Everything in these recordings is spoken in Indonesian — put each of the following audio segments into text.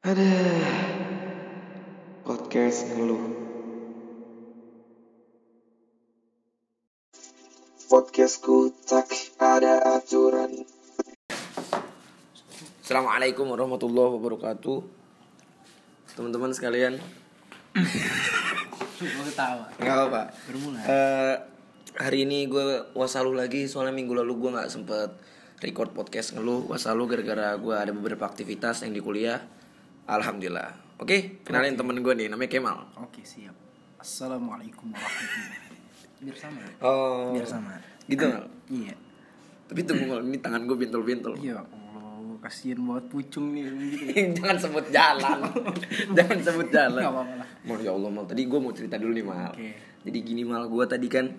Ada podcast ngeluh. Podcastku tak ada aturan. Assalamualaikum warahmatullahi wabarakatuh. Teman-teman sekalian. Gue ketawa. Nggak apa-apa. Bermula. Eh, Hari ini gue wasalu lagi Soalnya minggu lalu gue gak sempet record podcast ngeluh. Wasalu gara-gara gue ada beberapa aktivitas yang di kuliah Alhamdulillah. Oke, kenalin temen gue nih namanya Kemal. Oke siap. Assalamualaikum warahmatullahi Biar sama ya? Oh. Biar sama. Gitu Mal? Iya. Tapi tunggu Mal, ini tangan gue bintul-bintul. Ya Allah Kasian banget pucung nih gitu. Jangan sebut jalan. Jangan sebut jalan. Nggak apa-apa lah. Mal ya Allah Mal. Tadi gue mau cerita dulu nih Mal. Oke. Jadi gini Mal Gue tadi kan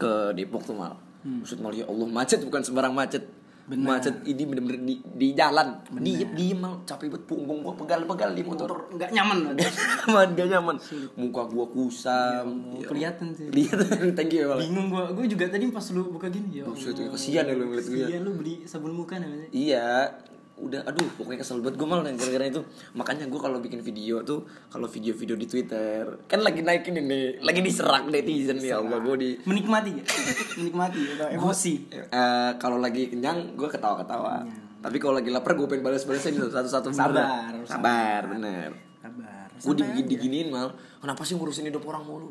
Ke Depok tuh Mal. Maksud Mal ya Allah Macet bukan sembarang macet Benar. Macet ini bener-bener di, di jalan. Diem diem Mal Capek banget punggung gue pegal-pegal di motor. Nggak nyaman Gak nyaman Gak nyaman. Muka gue kusam. Ya Kelihatan sih. Kelihatan Thank you ya Bingung gue Gue juga tadi pas lu buka gini ya Buset, kasihan ya lu ngeliat gue ya. Kasihan lu beli sabun muka namanya. Iya, udah aduh pokoknya kesel banget gue malah gara-gara itu. Makanya gue kalau bikin video tuh, kalau video-video di Twitter, kan lagi naikin ini, lagi diserak netizen ya Allah gue di Menikmati ya Menikmati atau emosi Eh, kalau lagi kenyang gue ketawa-ketawa. Tapi kalau lagi lapar gue pengen balas-balasin satu-satu bener. Sabar, sabar, bener. Kabar Gue digini diginiin mal, kenapa sih ngurusin hidup orang mulu?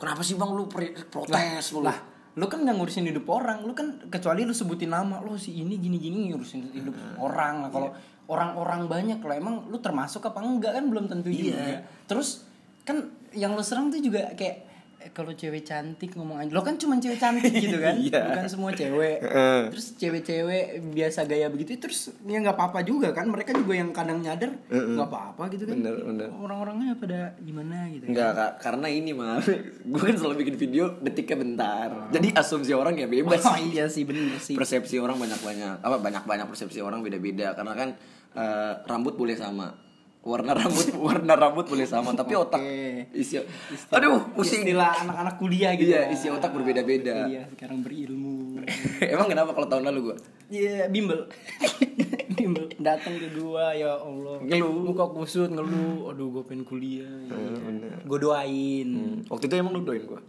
Kenapa sih bang lu protes mulu? lah lu kan nggak ngurusin hidup orang lu kan kecuali lu sebutin nama lo si ini gini gini ngurusin hidup orang. Lah kalau orang-orang banyak lah emang lu termasuk apa enggak kan belum tentu juga. Terus kan yang lu serang tuh juga kayak kalau cewek cantik ngomong aja lo kan cuma cewek cantik gitu kan Iya. bukan semua cewek Heeh. terus cewek-cewek biasa gaya begitu terus ya nggak apa-apa juga kan mereka juga yang kadang nyadar nggak apa-apa gitu kan Bener, bener. orang-orangnya pada gimana gitu kan. Enggak kak, karena ini mah gue kan selalu bikin video detiknya bentar. Jadi asumsi orang ya bebas. oh iya sih bener sih persepsi orang banyak banyak apa banyak banyak persepsi orang beda beda karena kan eh, rambut boleh sama warna rambut warna rambut boleh sama tapi otak isi aduh pusing istilah anak-anak kuliah gitu iya ya. isi otak berbeda beda Iya, sekarang berilmu. emang kenapa kalau tahun lalu gue Iya, bimbel. bimbel datang ke gua ya Allah. Ngeluh. Muka kusut ngeluh. Aduh, gua pengen kuliah. Gue doain. waktu itu emang lu doain gue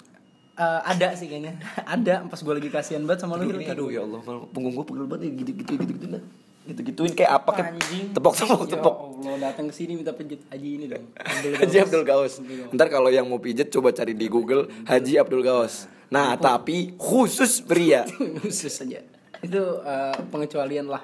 Eh, ada sih kayaknya. ada pas gua lagi kasihan banget sama lu aduh, aduh ya Allah punggung gue pegel banget gitu gitu gitu gitu nah gitu gituin kayak apa kan Anjing. tepok tepok Ya tepok Allah, datang ke sini minta pijit Haji ini dong. Abdul Haji. Abdul Gaus. Ntar kalau yang mau pijet coba cari di Google Haji Abdul Gaus. Nah, tapi khusus pria. Khusus aja. Itu eh, pengecualian lah.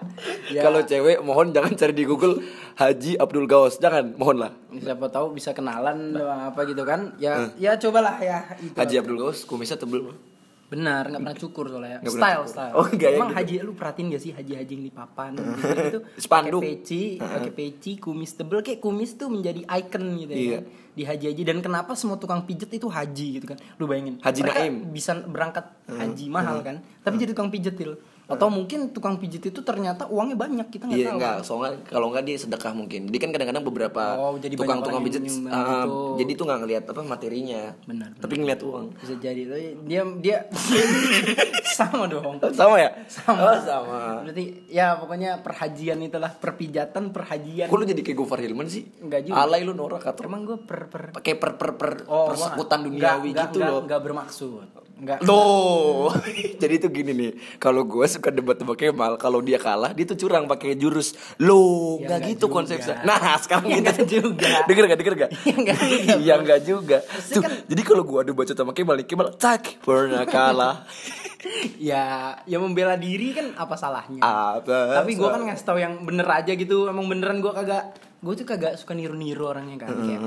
Ya, Kalau cewek mohon jangan cari di Google Haji Abdul Gaus. Jangan, mohon lah. siapa tahu bisa kenalan atau apa gitu kan. Ya ya cobalah ya itu. Haji Abdul Gaus kumisnya tebel. Benar, nggak pernah cukur soalnya. Pernah style, cukur. style. Oh, gaya Emang gitu. haji lu perhatiin gak sih haji-haji yang di papan gitu, gitu. Spanduk. Pakai peci, pakai peci, kumis tebel kayak kumis tuh menjadi icon gitu ya. Iya. kan. Di haji-haji dan kenapa semua tukang pijet itu haji gitu kan. Lu bayangin. Haji Naim. bisa berangkat haji mahal kan, tapi jadi tukang pijet til. Atau mungkin tukang pijet itu ternyata uangnya banyak kita nggak Iya tahu. enggak, soalnya kalau enggak dia sedekah mungkin. Dia kan kadang-kadang beberapa Oh, jadi pijet nyumbang ah, gitu. jadi tuh nggak ngelihat apa materinya. Benar, Tapi ngelihat uang. Bisa jadi tapi dia dia sama dong. Sama ya? Sama. Oh, sama. Berarti ya pokoknya perhajian itulah perpijatan perhajian. Kok lu jadi kayak Gofar Hilman sih? Enggak juga. Alay lu norak atau Emang gue per per pakai per per per Oh, persekutan duniawi enggak, gitu enggak, loh. Enggak bermaksud. Enggak. Loh, jadi itu gini nih. Kalau gue suka debat sama Kemal, kalau dia kalah, dia tuh curang pakai jurus. Loh, Ya, nggak nggak gitu juga. konsepnya. Nah, sekarang Ya, gitu nggak juga. Denger gak? Denger gak? Ya, nggak juga, Iya nggak juga. Tuh, kan- jadi kalau gue adu baca sama Kemal, Kemal tak pernah kalah. ya, ya membela diri kan apa salahnya? Apa? Tapi gue kan ngasih tahu yang bener aja gitu. Emang beneran gue kagak gue tuh kagak suka niru-niru orangnya kan kayak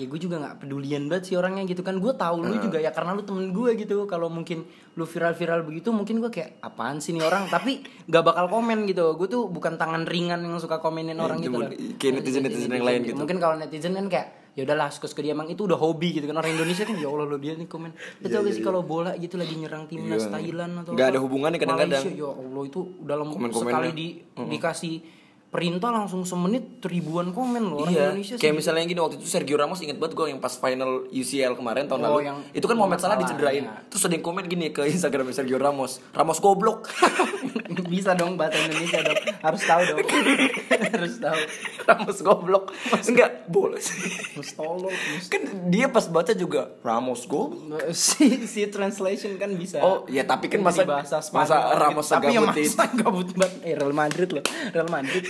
ya gue juga nggak pedulian banget sih orangnya gitu kan. Gue tahu lu juga ya karena lu temen gue gitu. Kalau mungkin lu viral-viral begitu mungkin gue kayak apaan sih nih orang? Tapi nggak bakal komen gitu. Gue tuh bukan tangan ringan yang suka komenin orang gitu loh. kayak netizen-netizen yang lain gitu. mungkin kalau netizen kan kayak ya udahlah suka-suka dia. Emang itu udah hobi gitu kan. Orang Indonesia kan ya Allah lo dia nih komen. Itu gak sih kalau bola gitu lagi nyerang timnas Iya. Thailand atau Nggak ada hubungannya kadang-kadang. Malaysia, ya Allah itu dalam sekali di dikasih perintah langsung semenit ribuan komen loh orang Iya, Indonesia kayak sih. misalnya gini waktu itu Sergio Ramos inget banget gue yang pas final UCL kemarin tahun Oh, lalu. yang itu kan Mohamed Salah dicederain. iya. Terus ada yang komen gini ke Instagram Sergio Ramos, Ramos goblok. bisa dong bahasa Indonesia dong harus tahu dong harus tahu Ramos goblok. Enggak, boleh sih. harus- kan dia pas baca juga Ramos goblok. si si translation kan bisa Oh, ya tapi kan masa bahasa masa Spanyol Ramos gitu. tapi ya segabut masa gabut banget eh, Real Madrid loh Real Madrid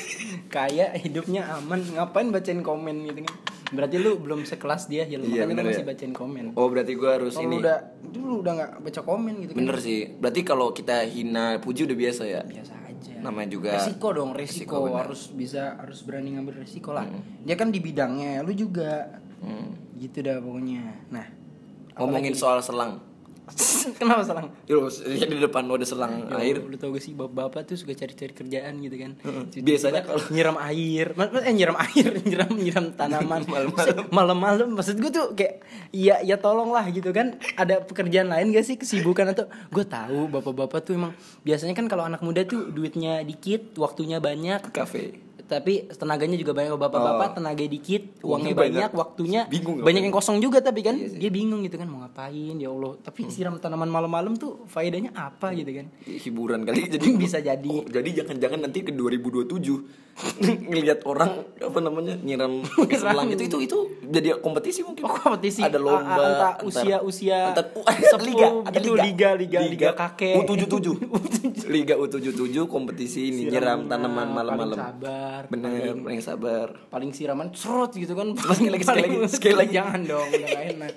kayak hidupnya aman ngapain bacain komen gitu kan berarti lu belum sekelas dia ya lu Iya, makanya lu masih ya. bacain komen Oh, berarti gue harus kalau ini. udah dulu udah nggak baca komen gitu kan Bener sih. Berarti kalau kita hina puji udah biasa ya. biasa aja Namanya juga resiko dong resiko, resiko, harus bisa harus berani ngambil resiko lah dia kan di bidangnya lu juga Hmm. gitu dah pokoknya nah Ngomongin soal selang. kenapa Yo, ya di depan lo ada selang Ya, air. Lu tau gak sih bapak-bapak tuh suka cari-cari kerjaan gitu kan. Tiba-tiba Biasanya kalau- nyiram air. Eh nyiram air nyiram nyiram tanaman. Malam-malam. malam-malam. Maksud gue tuh kayak ya ya tolong lah gitu kan. Ada pekerjaan lain gak sih? Kesibukan atau gue tahu bapak-bapak tuh emang biasanya kan kalau anak muda tuh duitnya dikit waktunya banyak. Kafe. Tapi tenaganya juga banyak bapak-bapak Oh. tenaga dikit Uangnya uangnya banyak, banyak. waktunya Bingung banyak yang kosong juga tapi kan? Iya sih. dia bingung gitu kan mau ngapain ya Allah. Tapi siram tanaman malam-malam tuh faedahnya apa gitu kan? Hiburan kali. Jadi Bisa jadi. Oh, jadi jangan-jangan nanti ke 2027 ngelihat orang apa namanya nyiram selang itu itu itu jadi kompetisi mungkin. Oh, kompetisi. ada lomba A- a- antara antar- usia-usia antar uh, sepuh liga ada gitu, liga, liga, liga kakek. U77 liga U77 kompetisi ini nyiram tanaman malam-malam sabar bener paling, paling sabar. paling siraman serot gitu kan. Sekali lagi, sekali lagi, sekali lagi. jangan dong udah enak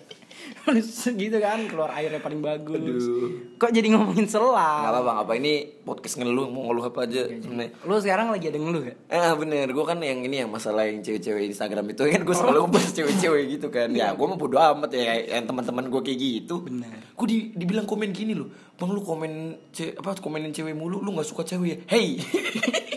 gitu kan keluar airnya paling bagus. Aduh. kok jadi ngomongin nggak selang apa apa apa ini podcast ngeluh mau ngeluh apa aja sebenarnya. Lu sekarang lagi ada ngeluh gak Eh bener, gue kan yang ini yang masalah yang cewek-cewek Instagram itu kan gue selalu ngebahas cewek-cewek gitu kan. Ya gue mau bodo amat ya yang teman-teman gue kayak gitu. Bener. Gue di, dibilang komen gini loh. Bang lu komen ce apa komenin cewek mulu lu gak suka cewek ya? Hey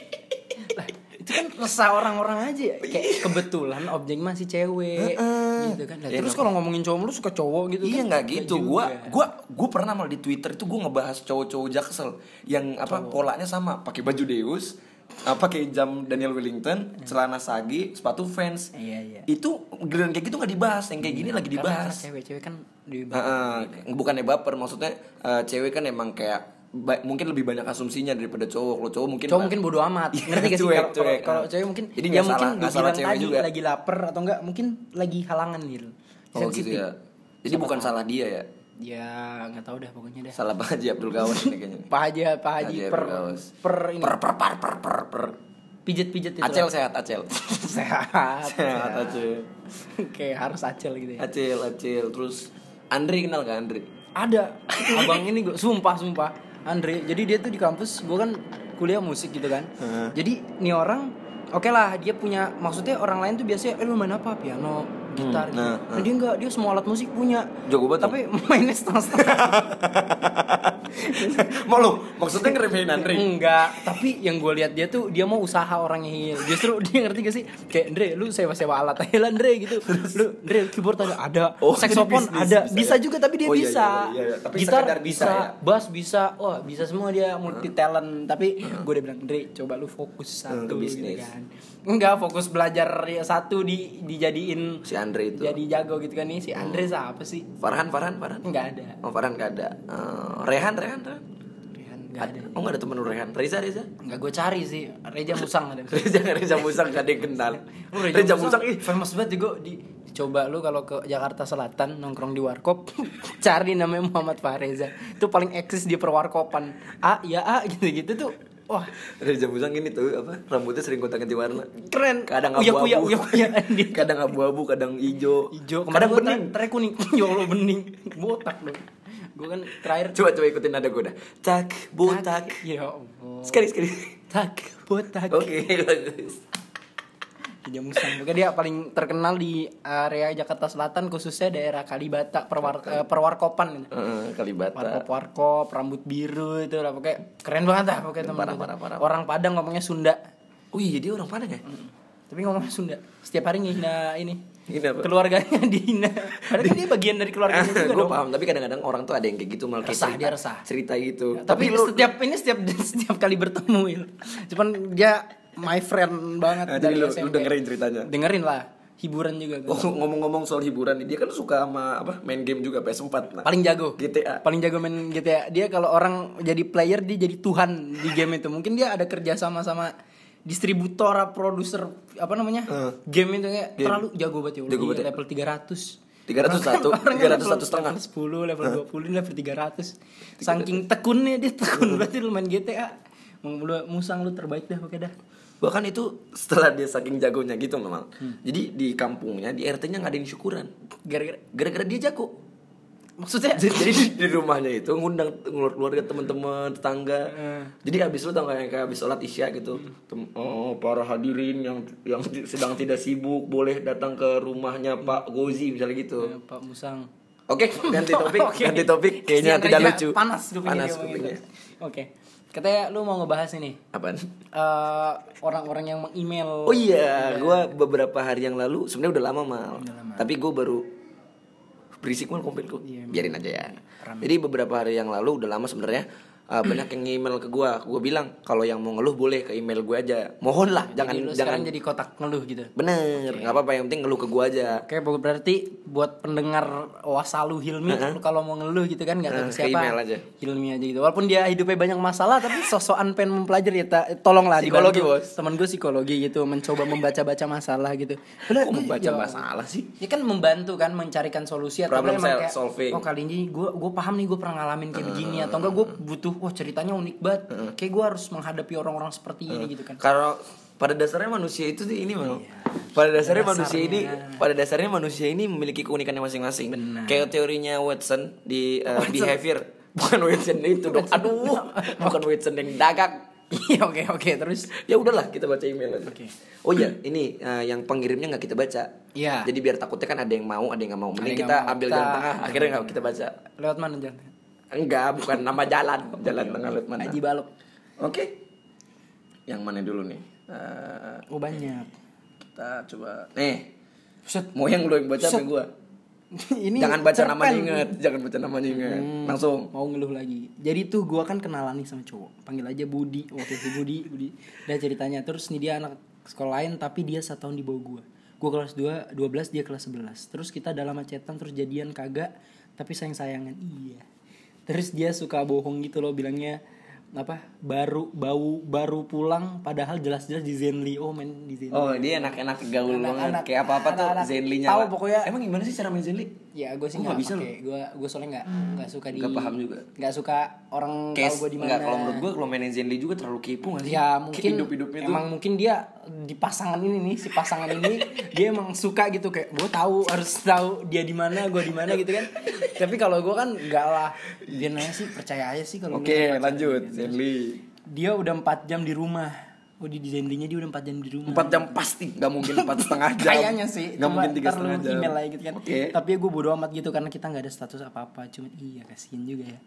itu kan resah orang-orang aja ya. kayak kebetulan objek masih cewek gitu kan Lah, Ya, terus kalau ngomongin cowok lu suka cowok gitu Iya kan nggak gitu, juga. gue gua gua pernah malah di Twitter itu gue ngebahas cowok-cowok jaksel yang apa polanya sama, pakai baju Deus, uh, pakai jam Daniel Wellington, celana sagi, sepatu Vans. Iya, iya. Itu giliran kayak gitu nggak dibahas, yang kayak gini lagi dibahas. cewek-cewek kan di Heeh, bukannya baper maksudnya eh, cewek kan emang kayak ba- mungkin lebih banyak asumsinya daripada cowok. Lo cowok mungkin cowok mungkin bodo amat. Iya, ngerti gak sih? kalau kalau cuek. kalau cewek mungkin Jadi ya mungkin salah- salah cewek tadi juga. lagi lapar atau enggak mungkin lagi halangan gitu oh gitu ya. Jadi bukan salah dia ya? Ya nggak tahu dah pokoknya dah salah Pak Haji Abdul Gawas ini kayaknya. Nih. Pak Haji Pak Haji per per ini. Per per per per per, per. pijet-pijet itu. Acel sehat acel. Sehat sehat acel. Kayak harus acel gitu ya. Acel acel. Terus Andri kenal gak Andri? Ada. Abang ini gue sumpah sumpah Andre jadi dia tuh di kampus gue kan kuliah musik gitu kan. Jadi nih orang oke lah dia punya maksudnya orang lain tuh biasanya eh lu main apa? Piano gitar Hmm, gitu. nah, Nah, dia enggak dia semua alat musik punya. Jago banget tapi mainnya setengah-setengah. Mau lo maksudnya ngeremehin Andri enggak tapi yang gue lihat dia tuh dia mau usaha orangnya Hil. justru dia ngerti gak sih? Kayak Andre lu sewa-sewa alat aja lah Andre gitu. Lu Andre keyboard ada? Ada. Oh, saxophone ada. Bisa bisa, ya? juga tapi dia Oh, iya, bisa. iya, iya, iya. Tapi gitar bisa, bisa ya? bass bisa. Wah bisa semua dia multi talent tapi gue udah bilang Andre coba lu fokus Hmm, satu gitu bisnis. kan enggak fokus belajar ya satu di dijadiin si Andri itu. jadi jago gitu kan nih si Andre siapa sih? Farhan Farhan Farhan? Enggak ada. Oh Farhan gak ada. Eh, Rehan Rehan Rehan? Enggak ada. oh gak ada temen Rehan. Reza Reza? Enggak gue cari sih. Reja Musang ada. Reza Reza Musang gak ada yang kenal. Oh, Reza Musang ih. famous banget juga. Di coba lu kalau ke Jakarta Selatan nongkrong di warkop cari namanya Muhammad Fahreza itu paling eksis di perwarkopan. A ya A gitu-gitu tuh wah. Reza Musang ini tuh apa rambutnya sering gonta ganti warna. Keren. Kadang uya abu-abu. uya uya uya di kadang abu-abu kadang hijau. Hijau kadang bening. Trek kuning. Ya Allah bening. Botak dong. Gue kan terakhir coba coba ikutin nada gue dah. Tak botak. Ya Allah. Sekali sekali. Tak botak. Oke bagus Musang. Pokoknya dia paling terkenal di area Jakarta Selatan khususnya daerah Kalibata perwar eh, perwarkopan gitu. Heeh, Kalibata warkop warkop rambut biru itu lah pokoknya keren banget lah pokoknya temen Parah, parah, parah. orang Padang ngomongnya Sunda iya dia orang Padang ya tapi ngomongnya Sunda setiap hari ngehina ini apa? keluarganya dihina padahal kan dia bagian dari keluarganya juga gue dong paham tapi kadang-kadang orang tuh ada yang kayak gitu malah Resah, cerita, dia resah. cerita gitu tapi, lu setiap ini setiap setiap kali bertemu Il. cuman dia my friend banget Nah, dari jadi lu, lu SMP. dengerin ceritanya. Dengerin lah, hiburan juga. Oh, ngomong-ngomong soal hiburan dia kan suka sama apa? Main game juga PS4. Nah, Paling jago. GTA. Paling jago main GTA. Dia kalau orang jadi player dia jadi tuhan di game itu. Mungkin dia ada kerja sama sama distributor, produser apa namanya? Eh. Game itu kayak Game. terlalu jago banget ya. Jago banget ya. level 300. 301, Orang kan 301 level- setengah. level 10, level 20, ini level 300. Saking tekunnya dia tekun berarti lu main GTA. Lu musang lu terbaik dah oke dah. Bahkan itu setelah dia saking jagonya gitu memang. Hmm. Jadi di kampungnya, di RT-nya ngadain syukuran. Gara-gara Gara-gara dia jago. maksudnya Jadi di, di rumahnya itu ngundang keluarga teman-teman tetangga. Hmm. Jadi habis lu tau gak yang kayak habis sholat isya gitu. Tem- oh, para hadirin yang yang sedang tidak sibuk boleh datang ke rumahnya Pak Gozi misalnya gitu. Eh, Pak Musang. Oke, ganti topik, Oke. ganti topik. Kayaknya Kesian tidak lucu. Panas kupingnya Panas kupingnya. itu. Oke. Katanya lu mau ngebahas ini Apaan? eh, orang-orang yang meng-email. Oh iya, gua beberapa hari yang lalu sebenarnya udah lama mal. Udah lama. Tapi gue baru berisik mal komplit kok. Iya, Biarin aja ya. Jadi beberapa hari yang lalu udah lama sebenarnya uh, banyak yang email ke gua. Gua bilang kalau yang mau ngeluh boleh ke email gue aja. Mohon lah, jangan Jadi jangan sekarang jadi kotak ngeluh gitu. bener, nggak apa-apa yang penting ngeluh ke gua aja. Oke, berarti buat pendengar Wasalu Hilmi lu kalau mau ngeluh gitu kan nggak tahu ke siapa. email aja. Hilmi aja gitu. Walaupun dia hidupnya banyak masalah tapi sosokan pengen mempelajari ya ta- tolonglah Psikologi, dibantu. Bos. Temen gue psikologi gitu, mencoba membaca-baca masalah gitu. Gua- membaca ya- masalah sih? Ya kan membantu kan mencarikan solusi atau Problem kayak, solving. Oh kali ini gue gue paham nih gue pernah ngalamin kayak begini atau enggak gue butuh wah ceritanya unik banget. Kayak gue harus menghadapi orang-orang seperti ini gitu kan. Kalau pada dasarnya manusia itu sih ini mal. Pada dasarnya manusia ini pada dasarnya manusia ini memiliki keunikannya masing-masing. Benar. Kayak teorinya Watson di uh, behavior. Bukan Watson itu dong. Aduh, bukan Watson yang dagang. Iya oke oke terus Ya udahlah kita baca email aja. Oke. Oh iya, ini uh, yang pengirimnya nggak kita baca. Iya. Jadi biar takutnya kan ada yang mau, ada yang nggak mau. Mending kita ambil jalan tengah. Akhirnya nggak kita baca. lewat mana Jan? Enggak, bukan nama jalan. Jalan tengah lewat mana? Haji Balok. Oke. Yang mana dulu nih? Eh, Oh banyak. kita coba. Nih, Set. mau yang lu yang baca apa gua? ini jangan baca cerpen. namanya inget, jangan baca namanya inget. Hmm, Langsung. mau ngeluh lagi. Jadi tuh gua kan kenalan nih sama cowok. Panggil aja Budi. Oke si Budi, Budi. Udah ceritanya terus nih dia anak sekolah lain tapi dia satu tahun di bawah gua. Gua kelas 2, 12 dia kelas 11. Terus kita dalam macetan terus jadian kagak tapi sayang-sayangan. Iya. Terus dia suka bohong gitu loh bilangnya apa baru bau baru pulang padahal jelas-jelas di Zenly oh main di Zenly Oh, dia enak-enak gaul banget. Anak-anak- Kayak apa-apa tuh anak-anak Zenly-nya. tahu pokoknya. Emang gimana sih cara main Zenly? Ya gue sih Oh, nggak nggak bisa. Gue gue soalnya nggak nggak suka di. Nggak paham juga. Nggak suka orang tahu gue di mana. kalau menurut gua kalau mainin Zenly juga terlalu kepo gak sih? Ya mungkin hidup-hidupnya tuh. emang mungkin dia di pasangan ini nih si pasangan ini dia emang suka gitu kayak gue tahu harus tahu dia di mana gue di mana gitu kan tapi kalau gue kan enggak lah dia nanya sih percaya aja sih kalau Oke, pacaran. lanjut Zenly. dia udah empat jam di rumah oh di Zenly-nya dia udah empat jam di rumah 4 jam pasti, nggak mungkin empat setengah jam. Kayaknya sih, nggak mungkin tiga setengah jam. email lagi gitu kan. Oke. Tapi ya gue bodo amat gitu karena kita nggak ada status apa-apa. Cuman iya kasihan juga ya.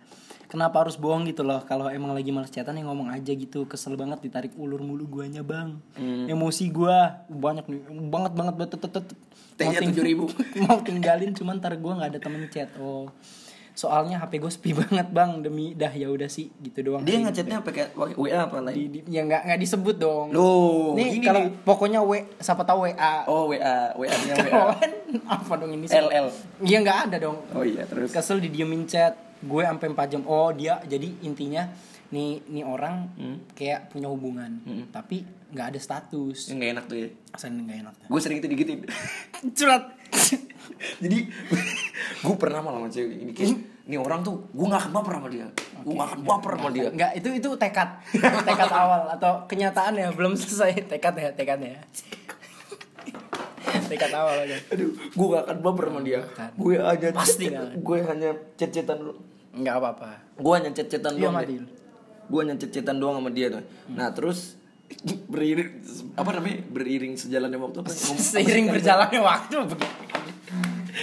Kenapa harus bohong gitu loh? Kalau emang lagi males chatan ya ngomong aja gitu. Kesel banget ditarik ulur mulu guanya bang. Hmm. Emosi gua banyak nih, banget banget banget. tet- tet- tet. T-nya Mau ting- 7.000. mau tinggalin cuman ntar gua nggak ada temen chat. Oh. Soalnya HP gue sepi banget bang demi dah ya udah sih gitu doang. Dia ngechatnya pakai WA apa di, lain? di- ya nggak nggak disebut dong. Loh, nih gini kalau nih. pokoknya W siapa tahu WA. Oh, WA, WA-nya Kalau WA. apa dong ini sih? LL. Iya nggak ada dong. Oh iya, terus. Kesel didiemin chat. Gue sampai 4 jam. Oh dia jadi intinya nih nih orang Hmm. kayak punya hubungan tapi nggak ada status. Yang nggak enak tuh ya. Asalnya nggak enak. Gue sering itu digituin. Curhat. Jadi gue pernah malah sama cewek ini kayak ini orang tuh gue gak akan baper sama dia. Gue gak akan baper sama dia. Nggak itu itu tekad tekad awal atau kenyataan ya belum selesai tekad ya tekad ya. tekad awal aja. Aduh, gue gak akan baper sama dia. Gue hanya Pasti nggak. gue hanya chat-chatan dulu. Nggak apa-apa. Gue hanya chat-chatan Iya doang. Gue hanya chat-chatan doang sama dia tuh. Nah, terus beriring apa namanya? Beriring sejalannya waktu apa? Seiring berjalannya waktu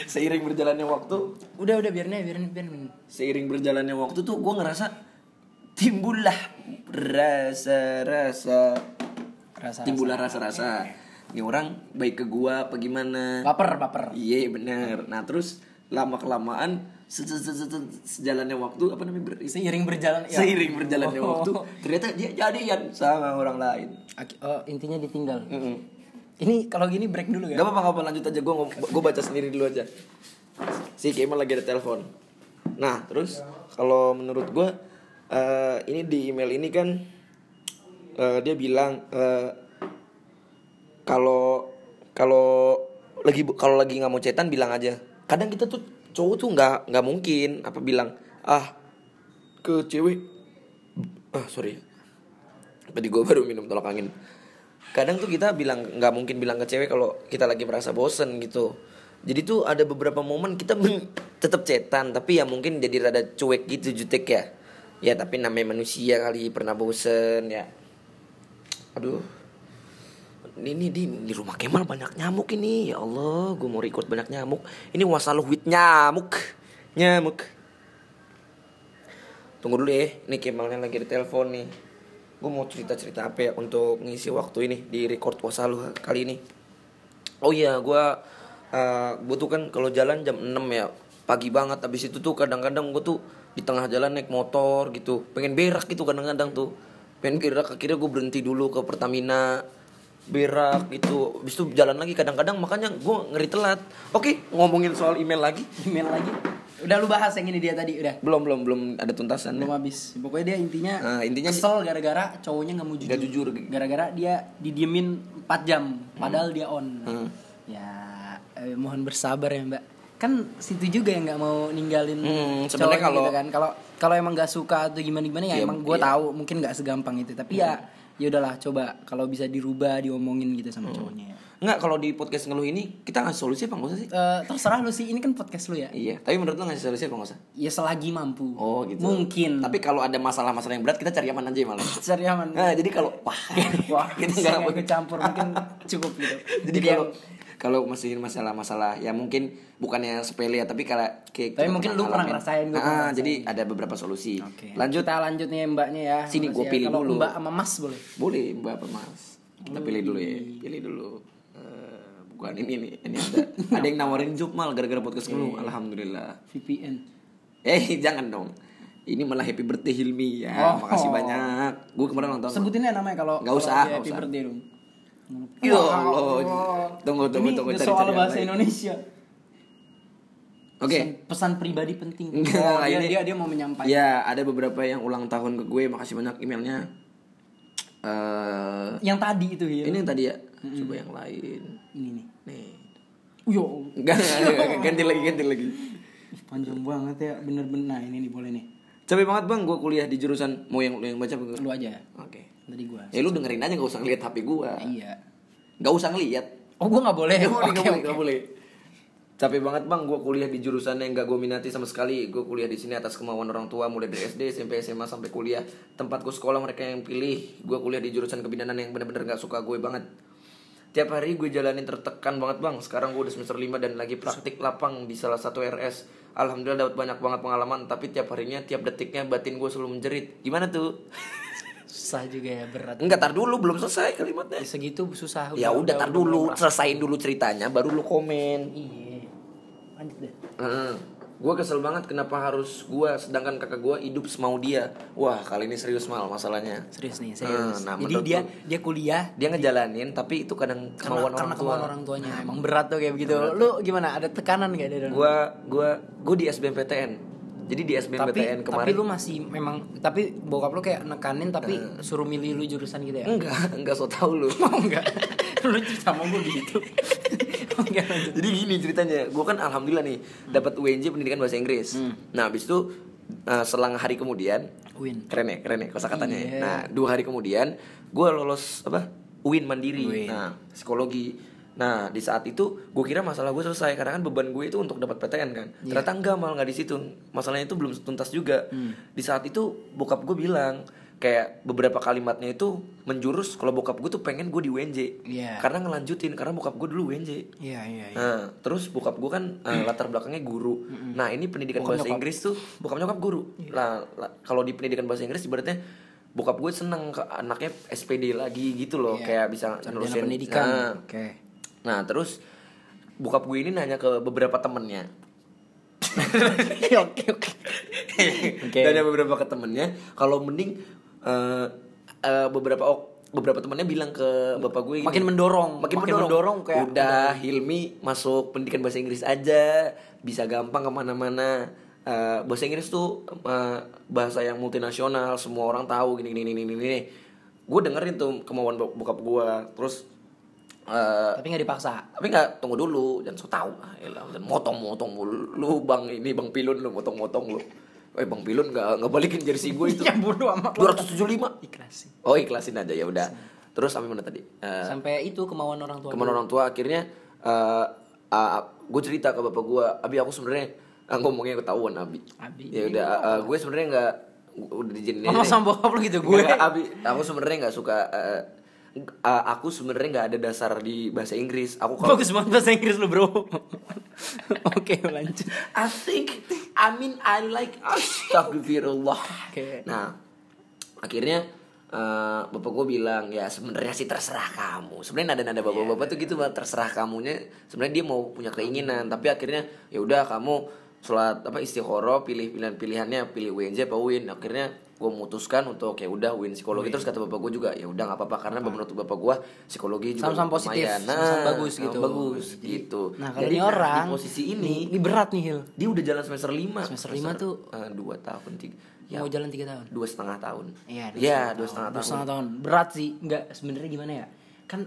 seiring berjalannya waktu Udah udah biarin aja biarin biarin. seiring berjalannya waktu tuh gue ngerasa timbullah rasa-rasa Rasa timbullah rasa-rasa ini orang baik ke gua apa gimana baper baper. iya bener nah terus lama kelamaan se- se- se- se- sejalannya waktu apa namanya ber- Seiring berjalan ya. seiring berjalannya Oh. waktu ternyata dia jadian sama orang lain Aki- oh, intinya ditinggal. Mm-mm. Ini kalau gini break dulu ya. Gak apa-apa, apa lanjut aja. Gue gue baca sendiri dulu aja. Si Kemal lagi ada telepon. Nah, terus kalau menurut gue eh, ini di email ini kan eh, dia bilang eh, kalau kalau lagi kalau lagi nggak mau cetan bilang aja. Kadang kita tuh cowok tuh nggak nggak mungkin apa bilang ah ke cewek. Ah sorry. Tadi gue baru minum tolak angin. Kadang tuh kita bilang nggak mungkin bilang ke cewek kalau kita lagi merasa bosen gitu. Jadi tuh ada beberapa momen kita tetap cetan tapi ya mungkin jadi rada cuek gitu jutek ya. Ya tapi namanya manusia kali pernah bosen ya. Aduh ini di di rumah Kemal banyak nyamuk ini. Ya Allah gue mau record banyak nyamuk. Ini wasaluh with nyamuk. Nyamuk. Tunggu dulu ya ini Kemalnya lagi di telepon nih. Gue mau cerita cerita apa ya untuk ngisi waktu ini di record wasaluh kali ini. Oh iya gue uh, gue tuh kan kalau jalan jam 6 ya pagi banget. Habis itu tuh kadang-kadang gue tuh di tengah jalan naik motor gitu. Pengen berak gitu kadang-kadang tuh. Pengen akhirnya gue berhenti dulu ke Pertamina berak gitu habis itu jalan lagi kadang-kadang makanya gue ngeri telat oke ngomongin soal email lagi Email lagi. Udah lu bahas yang ini dia tadi udah. belum belum belum ada tuntasan Belum habis. Pokoknya dia intinya, Nah, intinya kesel gara-gara cowoknya nggak mau jujur. Nggak jujur. Gara-gara dia didiemin 4 jam padahal dia on. Hmm. Ya eh, mohon bersabar ya, Mbak. Kan situ juga yang nggak mau ninggalin Hmm, sebenarnya cowoknya kalau- gitu kan. Kalau kalau emang nggak suka atau gimana gimana ya Iya, emang gue iya. tahu mungkin nggak segampang itu. Tapi ya ya udahlah coba kalau bisa dirubah diomongin gitu Hmm. sama cowoknya. ya. Nggak kalau di podcast ngeluh ini kita ngasih solusi apa nggak usah sih Eh, terserah lu sih, ini kan podcast lu ya. iya tapi menurut lo ngasih solusi apa nggak usah Ya selagi mampu. Oh gitu. Mungkin. Tapi kalau ada masalah-masalah yang berat kita cari aman aja malah. cari aman. Nah, jadi kalau wah, Wah, kita kita nggak nggak kecampur mungkin cukup gitu. Jadi kalau kalau masih masalah-masalah ya mungkin bukannya sepele ya tapi kalau kayak Tapi mungkin lu pernah ngerasain, pernah ngerasain. jadi ada beberapa solusi. Oke. Lanjut kita lanjut nih mbaknya ya. Sini ya. pilih Kalau dulu. Mbak sama Mas boleh. boleh Mbak apa Mas? Kita pilih dulu ya. Pilih dulu. Eh, bukan ini nih. Ini ada ada yang nawarin job mal gara-gara podcast lu. Alhamdulillah. VPN. Eh, jangan dong. Ini malah happy birthday Hilmi ya. Oh. Makasih banyak. Gue kemarin nonton. Sebutin ya namanya kalau Nggak kalau usah, nggak happy usah. birthday dong. Ya Allah. Tunggu, tunggu, Ini tunggu. Cari, soal bahasa. Indonesia. Oke. Pesan, pesan pribadi penting. Enggak, Oh, dia, ini- dia dia mau menyampaikan. Ya, ada beberapa yang ulang tahun ke gue. Makasih banyak emailnya. Eh, Yang tadi itu ya. ini yang tadi ya. Coba yang lain. Ini nih. Nih. Yo, Enggak, ganti lagi, ganti lagi. Panjang banget ya, bener-bener. Nah, ini nih boleh nih. Capek banget bang, gue kuliah di jurusan mau yang lu yang baca gue? Lu aja. Oke. Tadi gua. Ya lu dengerin aja, gak usah ngeliat HP gue. Iya. Gak usah ngeliat. Oh, gua nggak boleh. Nggak boleh, Oke, nggak boleh, oke. nggak boleh. Capek banget bang, gue kuliah di jurusan yang gak gue minati sama sekali. Gue kuliah di sini atas kemauan orang tua, mulai dari SD, SMP, SMA sampai kuliah. Tempat gue sekolah mereka yang pilih. Gue kuliah di jurusan kebidanan yang bener-bener gak suka gue banget. Tiap hari gue jalanin tertekan banget bang. Sekarang gue udah semester 5 dan lagi praktik lapang di salah satu RS. Alhamdulillah dapat banyak banget pengalaman. Tapi tiap harinya, tiap detiknya batin gue selalu menjerit. Gimana tuh? Susah juga ya berat. Enggak, tar dulu, belum selesai kalimatnya. Segitu susah. Ya udah, tar udah dulu, merasa. selesain dulu ceritanya, baru lu komen. Iya. Lanjut deh. gue kesel banget kenapa harus gue sedangkan kakak gue hidup semau dia wah kali ini serius mal masalahnya Serius nih, serius. nah, Jadi dia lu- dia kuliah dia ngejalanin tapi itu kadang karena, kemauan karena orang tua kemauan orang tuanya. Emang berat tuh kayak begitu. Lu gimana? Ada tekanan gak dari gue gue gue di SBMPTN jadi di tapi SBMPTN tapi kemarin lu masih memang tapi bokap lu kayak nekanin tapi suruh milih lu jurusan gitu ya? enggak enggak so tau lu Oh enggak. lu cerita sama gue gitu. Oh, enggak lanjut. jadi gini ceritanya gue kan alhamdulillah nih dapat UNJ pendidikan bahasa Inggris Hmm. nah habis itu uh, selang hari kemudian Win. keren ya keren ya kosakatanya ya. Iya. nah dua hari kemudian gue lolos apa UIN mandiri UIN. nah psikologi nah di saat itu gue kira masalah gue selesai karena kan beban gue itu untuk dapat PTN kan Iya. ternyata enggak malah nggak di situ masalahnya itu belum tuntas juga Hmm. di saat itu bokap gue bilang kayak beberapa kalimatnya itu menjurus kalau bokap gue tuh pengen gue di UNJ Iya. karena ngelanjutin karena bokap gue dulu UNJ Iya iya iya. Nah, terus bokap gue kan eh, latar belakangnya guru. Nah, ini pendidikan Bokap bahasa nyokap. Inggris tuh bokap nyokap guru. Lah, lah, kalau di pendidikan bahasa Inggris ibaratnya bokap gue seneng ke anaknya SPD lagi gitu loh, Iya. kayak bisa Sarjana nerusin. pendidikan. Nah, Oke. Nah, terus bokap gue ini nanya ke beberapa temennya. oke oke. Oke. dan ada beberapa ke temennya kalau mending eh, eh, beberapa oh, beberapa temennya bilang ke bapak gue gini, Makin mendorong, makin, makin mendorong, mendorong kayak- udah Hilmi masuk pendidikan bahasa Inggris aja. Bisa gampang ke mana-mana. Eh, bahasa Inggris tuh eh, bahasa yang multinasional. Semua orang tahu. Gini gini gini gini, gini. gue dengerin tuh kemauan bok- bokap gue. Terus eh, tapi nggak dipaksa. tapi nggak tunggu dulu jangan so tahu ah, elah, dan motong motong mulu. Lu bang ini bang pilun lu motong motong lu. Eh bang pilun nggak nggak balikin jersey gue itu. Ya bodo amat. dua ratus tujuh lima. Ikhlas. Sih oh ikhlasin aja ya udah. Terus sampai mana tadi? Eh, sampai itu kemauan orang tua ke mana orang tua akhirnya eh gue cerita ke bapak gue abi aku sebenarnya ah, ngomongnya ketahuan abi. Abi. ya udah eh, gue sebenarnya nggak udah dijinin Mama sama bokap lu gitu gue. Abi aku sebenarnya nggak suka eh, eh, aku sebenarnya nggak ada dasar di bahasa Inggris aku kalau bagus banget bahasa Inggris lu bro oke lanjut I think I mean I like astagfirullah. Oke. Nah, akhirnya eh, bapak gue bilang ya sebenarnya sih terserah kamu. Sebenarnya nada-nada bapak-bapak tuh gitu Bang, terserah kamunya. Sebenarnya dia mau punya keinginan, tapi akhirnya ya udah kamu sholat apa istikharah pilih pilihan pilihannya pilih UNJ apa UIN akhirnya gue memutuskan untuk ya udah UIN psikologi. Terus kata bapak gue juga ya udah nggak apa-apa karena menurut bapak gue psikologi juga Sama-sama positif, lumayan. sama-sama Nah, bagus sama gitu. bagus gitu. nah kalau Jadi, ini nah, orang di posisi ini ini berat nih Hil. dia udah jalan semester 5 Semester lima tuh- dua tahun tiga ya, mau jalan tiga tahun? Dua setengah tahun. Iya, dua setengah dua tahun. setengah tahun. Berat sih, nggak sebenarnya gimana ya? Kan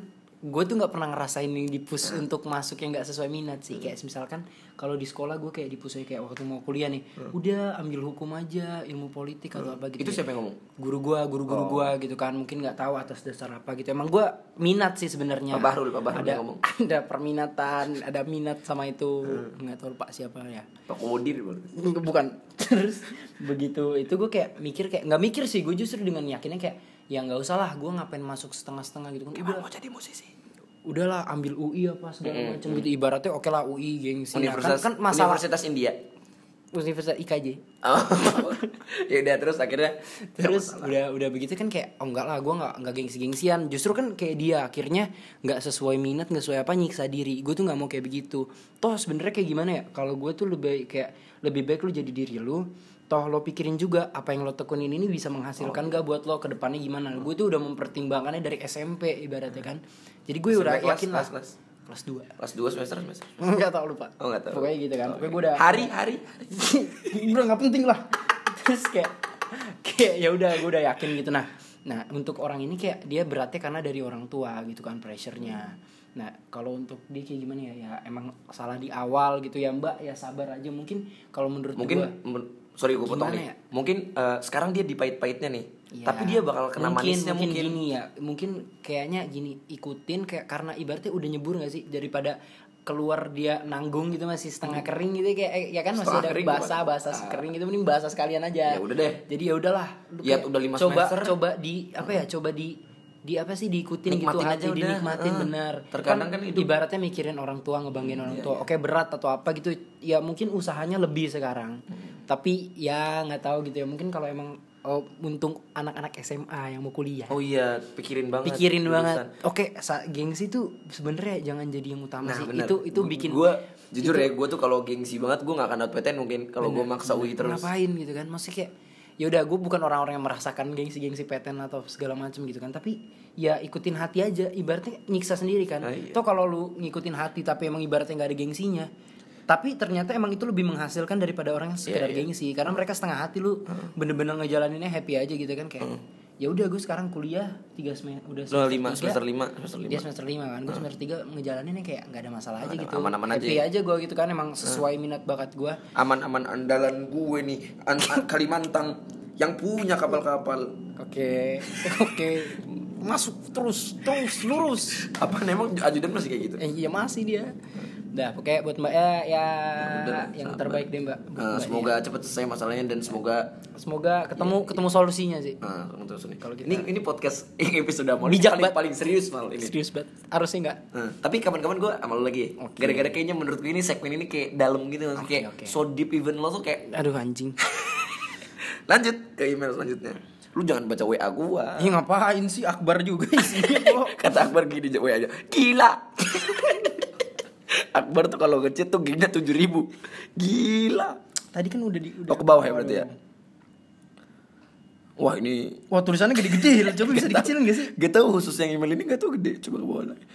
gue tuh nggak pernah ngerasain ini di push Hmm. untuk masuk yang nggak sesuai minat sih. Kayak misalkan kalau di sekolah gue kayak di push kayak waktu mau kuliah nih, udah ambil hukum aja, ilmu politik atau apa gitu. Hmm. itu siapa yang ngomong Guru gue, guru-guru gue gitu kan, mungkin nggak tahu atas dasar apa gitu. Emang gue minat sih sebenarnya. Pak Bahrul, Pak Bahrul ada yang ngomong. ada perminatan, ada minat sama itu. Hmm. Nggak tahu pak siapa ya Pak Kodir bukan terus begitu itu gue kayak mikir kayak nggak mikir sih gue justru dengan yakinnya kayak ya nggak usah lah gue ngapain masuk setengah-setengah gitu kan udah mau jadi musisi udahlah ambil UI apa segala macam gitu. Ibaratnya oke lah UI gengsi. Nah, Universitas kan, kan masalah Universitas India. Universitas IKJ oh. ya udah terus akhirnya? Terus udah udah begitu kan kayak oh enggak lah gue nggak nggak gengsi gengsian justru kan kayak dia akhirnya nggak sesuai minat nggak sesuai apa nyiksa diri. Gue tuh nggak mau kayak begitu. Toh sebenarnya kayak gimana ya? Kalau gue tuh lebih kayak lebih baik lu jadi diri lu. Toh lo pikirin juga apa yang lo tekunin ini bisa menghasilkan gak buat lo ke depannya gimana. Gue tuh udah mempertimbangkannya dari SMP ibaratnya kan jadi gue udah kelas, yakin lah. kelas, kelas. kelas dua. kelas dua semester semester. Nggak tau lupa. Oh, nggak tahu. pokoknya gitu kan. Pokoknya gue udah hari hari. Udah nggak penting lah. Terus kayak kayak ya udah gue udah yakin gitu. Nah nah untuk orang ini kayak dia beratnya karena dari orang tua gitu kan pressure-nya. Nah kalau untuk dia kayak gimana ya? Ya emang salah di awal gitu ya mbak. Ya sabar aja. Mungkin kalau menurut mungkin gua, sorry gue potong nih. ya? mungkin eh, sekarang dia di pahit-pahitnya nih ya, tapi dia bakal kena mungkin, manisnya mungkin, mungkin, gini ya. Mungkin kayaknya gini ikutin kayak karena ibaratnya udah nyebur gak sih? Daripada keluar dia nanggung gitu masih setengah kering gitu kayak eh, ya kan masih Hmm. Setengah ada kering, basah basah kering gitu mending basah sekalian aja. Ya udah deh. jadi ya udahlah. Ya, udah lima coba semester. coba di apa ya coba di di apa sih diikutin gitu Nikmatin hati aja udah. dinikmatin Eh, bener terkadang kan hidup- Iya, ibaratnya mikirin orang tua ngebanggain orang tua. oke berat atau apa gitu ya mungkin usahanya lebih sekarang. Hmm. tapi ya nggak tahu gitu ya. Mungkin kalau emang oh, untung anak-anak SMA yang mau kuliah. Oh iya pikirin banget pikirin jurusan. banget. Oke sa- gengsi tuh sebenarnya jangan jadi yang utama Nah, sih. bener. itu itu bikin gua jujur ya gue tuh kalau gengsi banget gue gak akan dapat PTN mungkin kalau gue maksa UI terus. ngapain gitu kan? Maksudnya kayak ya udah gue bukan orang-orang yang merasakan gengsi-gengsi PTN atau segala macam gitu kan tapi ya ikutin hati aja. Ibaratnya nyiksa sendiri kan. Ah, iya. toh kalau lu ngikutin hati tapi emang ibaratnya nggak ada gengsinya tapi ternyata emang itu lebih menghasilkan daripada orang yang sekedar Iya, iya. gengsi karena mereka setengah hati lu bener-bener ngejalaninnya happy aja gitu kan kayak ya udah gue sekarang kuliah tiga semester udah lo lima semester lima semester lima. Dia semester lima kan. Gue semester tiga ngejalaninnya kayak nggak ada masalah aja gitu. aman-aman aja happy ya. aja gue gitu kan emang sesuai minat bakat gue aman-aman andalan gue nih An- an- Kalimantan yang punya kapal-kapal. Oke, oke. Masuk terus, terus lurus. apa emang ajudan masih kayak gitu? Eh, iya masih dia. Dah, oke buat Mbak ya, ya Udah, yang sabar. terbaik deh Mbak. Buat Mbak, semoga cepet selesai masalahnya dan semoga ya. semoga ketemu ketemu solusinya sih. Nah, terus nih. Kalau kita- ini ini podcast episode mau Bijak paling, paling serius mal ini. Serius banget. Harusnya enggak. Nah, tapi kapan-kapan gue sama lu lagi. Gara-gara kayaknya menurut gue ini segmen ini kayak dalam gitu Oke, kayak oke. so deep even lo tuh kayak Aduh anjing. lanjut ke email selanjutnya. Lu jangan baca WA gua. Ih ngapain sih Akbar juga isinya kok. Kata Akbar gini aja WA aja. Gila. Akbar tuh kalau ngechat tuh gengnya tujuh ribu Gila Tadi kan udah di udah Oh ke bawah ya berarti ya Wah ini Wah tulisannya gede-gede, coba bisa dikecilin gak sih? Gak tau khusus yang email ini gak tau gede Coba ke bawah lagi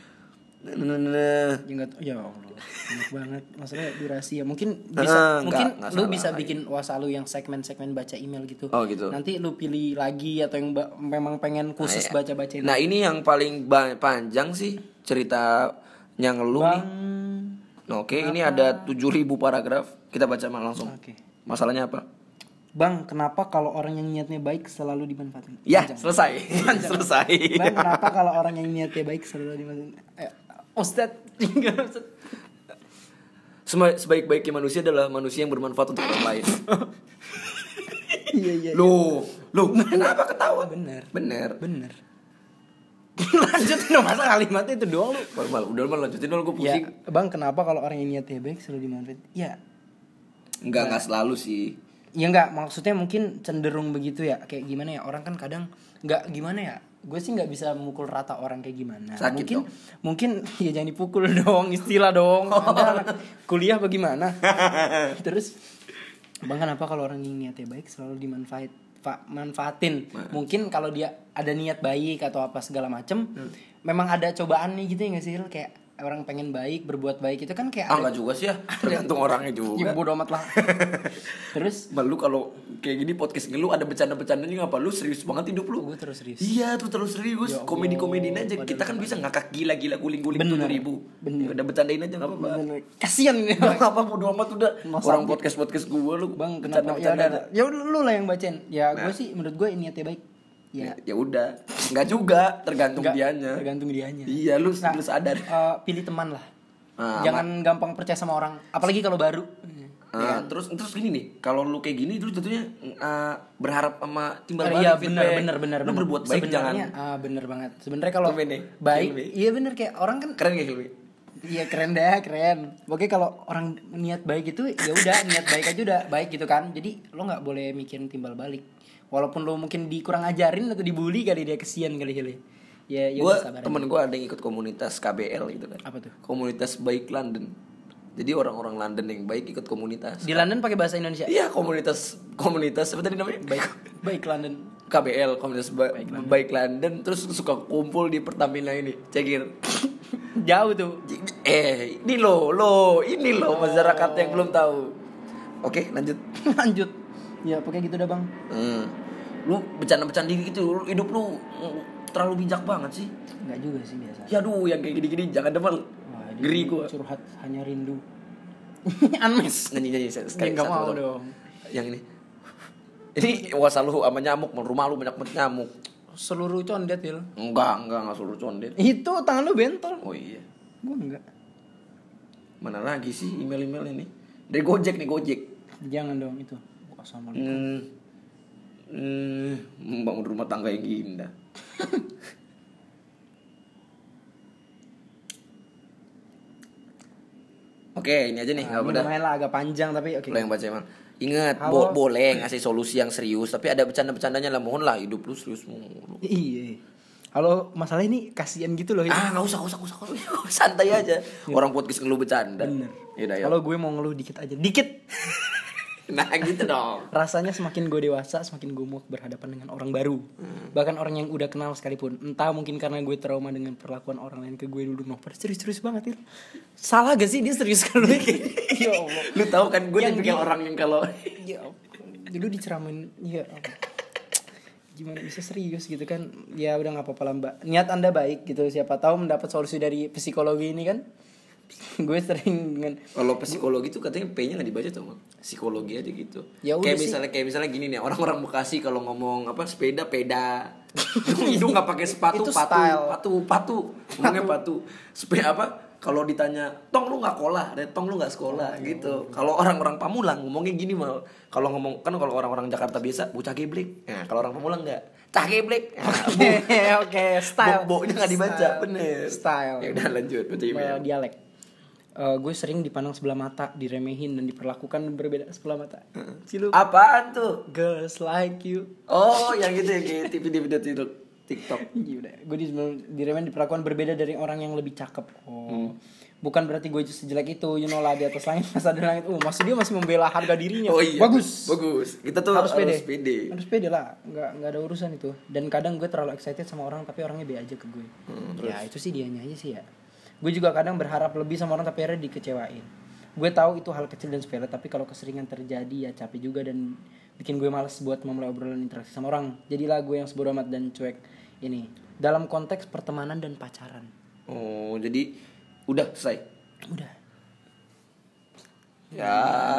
Nah, nah, nah, nah. Ya enggak ya Allah. Banyak banget. Maksudnya durasi ya. Mungkin bisa enggak, mungkin enggak lu bisa bikin wasa lu yang segmen-segmen baca email gitu. Oh, gitu. Nanti lu pilih lagi atau yang memang pengen khusus Nah, ya. baca-bacain. Nah ini yang paling panjang sih Ceritanya ngeluh nih Nah, Oke ini ada 7000 paragraf Kita baca langsung Oke. Masalahnya apa? Bang, kenapa kalau orang yang niatnya baik selalu dimanfaatin? Ya Panjang. selesai Selesai Bang, kenapa kalau orang yang niatnya baik selalu dimanfaatin? Eh. Sema- Sebaik-baiknya manusia adalah manusia yang bermanfaat untuk orang lain Iya iya. Loh Loh kenapa ketawa? Bener. Bener Bener. Lanjutin dong masa kalimatnya itu doang lu. Mal, mal, udah mal lanjutin dulu gue pusing. Ya, bang, kenapa kalau orang yang niatnya baik selalu dimanfaatin? Ya, Enggak, enggak selalu sih. Ya enggak maksudnya mungkin cenderung begitu ya. Kayak gimana ya orang kan kadang nggak gimana ya? Gue sih nggak bisa memukul rata orang kayak gimana. Sakit mungkin dong. mungkin ya jangan dipukul dong istilah dong. Anda anak kuliah bagaimana terus bang kenapa kalau orang yang niatnya baik selalu dimanfaat fa- manfaatin. Mungkin kalau dia ada niat baik atau apa segala macem memang ada cobaan nih gitu ya nggak sih kayak orang pengen baik berbuat baik itu kan kayak Ah ada enggak juga sih ya. Tergantung orangnya ya juga bodo amat lah. Terus? Mal, lu kalau kayak gini podcast lu ada bercanda-bercandanya ngapa lu serius banget hidup lu. Gue terus serius. Iya tuh terus serius. Ya Allah, komedi-komediin aja. Kita kan bisa ngakak gila-gila guling-guling Bener, tujuh ribu. Bener. Ya udah bercandain aja nggak apa-apa. Bener. kasian. Nih Gak apa bodo amat udah. Mas orang podcast podcast gue lu bang kenapa? Ya udah aja. ya udah lu lah yang bacain. Ya gue Nah. sih menurut gue niatnya baik ya ya udah nggak juga tergantung Nggak, dianya tergantung dianya iya lu Nah, lu sadar eh, pilih teman lah Ah, jangan gampang percaya sama orang apalagi kalau baru Ah, terus terus gini nih kalau lu kayak gini lu tentunya ah, berharap sama timbal Eh, balik iya feedback. benar benar benar lu benar. berbuat baik jangan ah, bener banget sebenarnya kalau nih, baik Hilmi. iya bener kayak orang kan keren gak Hilmi Iya keren deh keren. Pokoknya kalau orang niat baik itu ya udah niat baik aja udah baik gitu kan. Jadi lo nggak boleh mikirin timbal balik. Walaupun lo mungkin dikurang ajarin atau dibully kali dia kesian kali Hili. Ya ya gue sabar. aja. temen gue ada yang ikut komunitas KBL gitu kan Apa tuh? komunitas baik London jadi orang-orang London yang baik ikut komunitas Di London pakai bahasa Indonesia. iya komunitas komunitas apa tadi namanya Baik baik London. KBL komunitas ba- baik, London terus suka kumpul di Pertamina ini cekir Jauh tuh. eh ini lo lo ini lo masyarakat yang belum tahu oke lanjut Lanjut. Ya pokoknya gitu dah bang. hmm. lu bercanda-bercanda gitu lu, hidup lu mm, terlalu bijak banget sih Enggak juga sih biasa. ya aduh yang kayak gini-gini jangan demen dia geri gua Curhat hanya rindu. Unmes. nyanyi-nyanyi sekali Ya, nggak mau dong. yang ini ini wasa lu sama nyamuk rumah lu banyak banget nyamuk Seluruh condet il. enggak enggak enggak seluruh condet Itu tangan lu bentol. oh iya Gue enggak. mana lagi sih email-email ini dari Gojek nih Gojek Jangan dong itu. Assalamualaikum. hmm, hmm, membangun rumah tangga yang indah Oke, ini aja nih, Nah, ini lumayan lah agak panjang tapi oke. Lo yang baca emang. Ingat, Halo. bo- boleh ngasih solusi yang serius, tapi ada bercanda-bercandanya lah. Mohon lah hidup lu serius mulu. Iya. Kalau masalah ini kasihan gitu loh. Ah, nggak usah, nggak usah, nggak usah. Santai aja. Orang podcast ngeluh bercanda. Bener. Kalau gue mau ngeluh dikit aja, dikit. Nah, gitu dong. Rasanya semakin gue dewasa, semakin gue mau berhadapan dengan orang baru. Hmm. Bahkan orang yang udah kenal sekalipun. Entah mungkin karena gue trauma dengan perlakuan orang lain ke gue dulu. Noh, pada serius-serius banget, Il. Salah gak sih dia serius kalau Ya Allah. Lu tahu kan gue Yang tipikal di- orang yang kalau Ya. Dulu diceramain, ya. Gimana bisa serius gitu kan Ya udah gak apa-apa lah mbak Niat anda baik gitu Siapa tahu mendapat solusi dari psikologi ini kan Gue sering dengan kalau psikologi tuh katanya P-nya nggak dibaca tuh. Psikologi aja gitu. Ya kayak sih. misalnya kayak misalnya gini nih, orang-orang Bekasi kalau ngomong apa sepeda peda. Itu nggak pakai sepatu, Itu patu, style. patu, patu. Ngomongnya patu. Sepeda apa? Kalau ditanya, "Tong lu nggak sekolah?" Ada tong lu nggak sekolah gitu. Kalau orang-orang Pamulang ngomongnya gini mal. Kalau ngomong kan kalau orang-orang Jakarta biasa bocah geblek. Nah, kalau orang Pamulang enggak. Cah geblek. Oke oke style Bo- bo-nya nggak dibaca, Style. bener. Style Ya udah lanjut baca email. Dialek Eh, gue sering dipandang sebelah mata, diremehin dan diperlakukan berbeda sebelah mata. Cilu. Apaan tuh? Girls like you. Oh, yang gitu ya kayak TV di video. TikTok. Iya gue di diremen diperlakukan berbeda dari orang yang lebih cakep. Oh. Hmm. Bukan berarti gue sejelek itu, you know lah di atas langit mas ada langit. Oh, maksud dia masih membela harga dirinya. Oh iya. Bagus. Bagus. Kita tuh harus pede. harus pede. Harus pede lah, nggak nggak ada urusan itu. Dan kadang gue terlalu excited sama orang tapi orangnya be aja ke gue. Hmm, ya itu sih dianya aja sih ya. Gue juga kadang berharap lebih sama orang tapi akhirnya dikecewain. Gue tahu itu hal kecil dan sepele tapi kalau keseringan terjadi ya capek juga dan bikin gue males buat memulai obrolan interaksi sama orang. Jadilah gue yang sebodoh amat dan cuek ini dalam konteks pertemanan dan pacaran. Oh, jadi udah selesai. Udah. Ya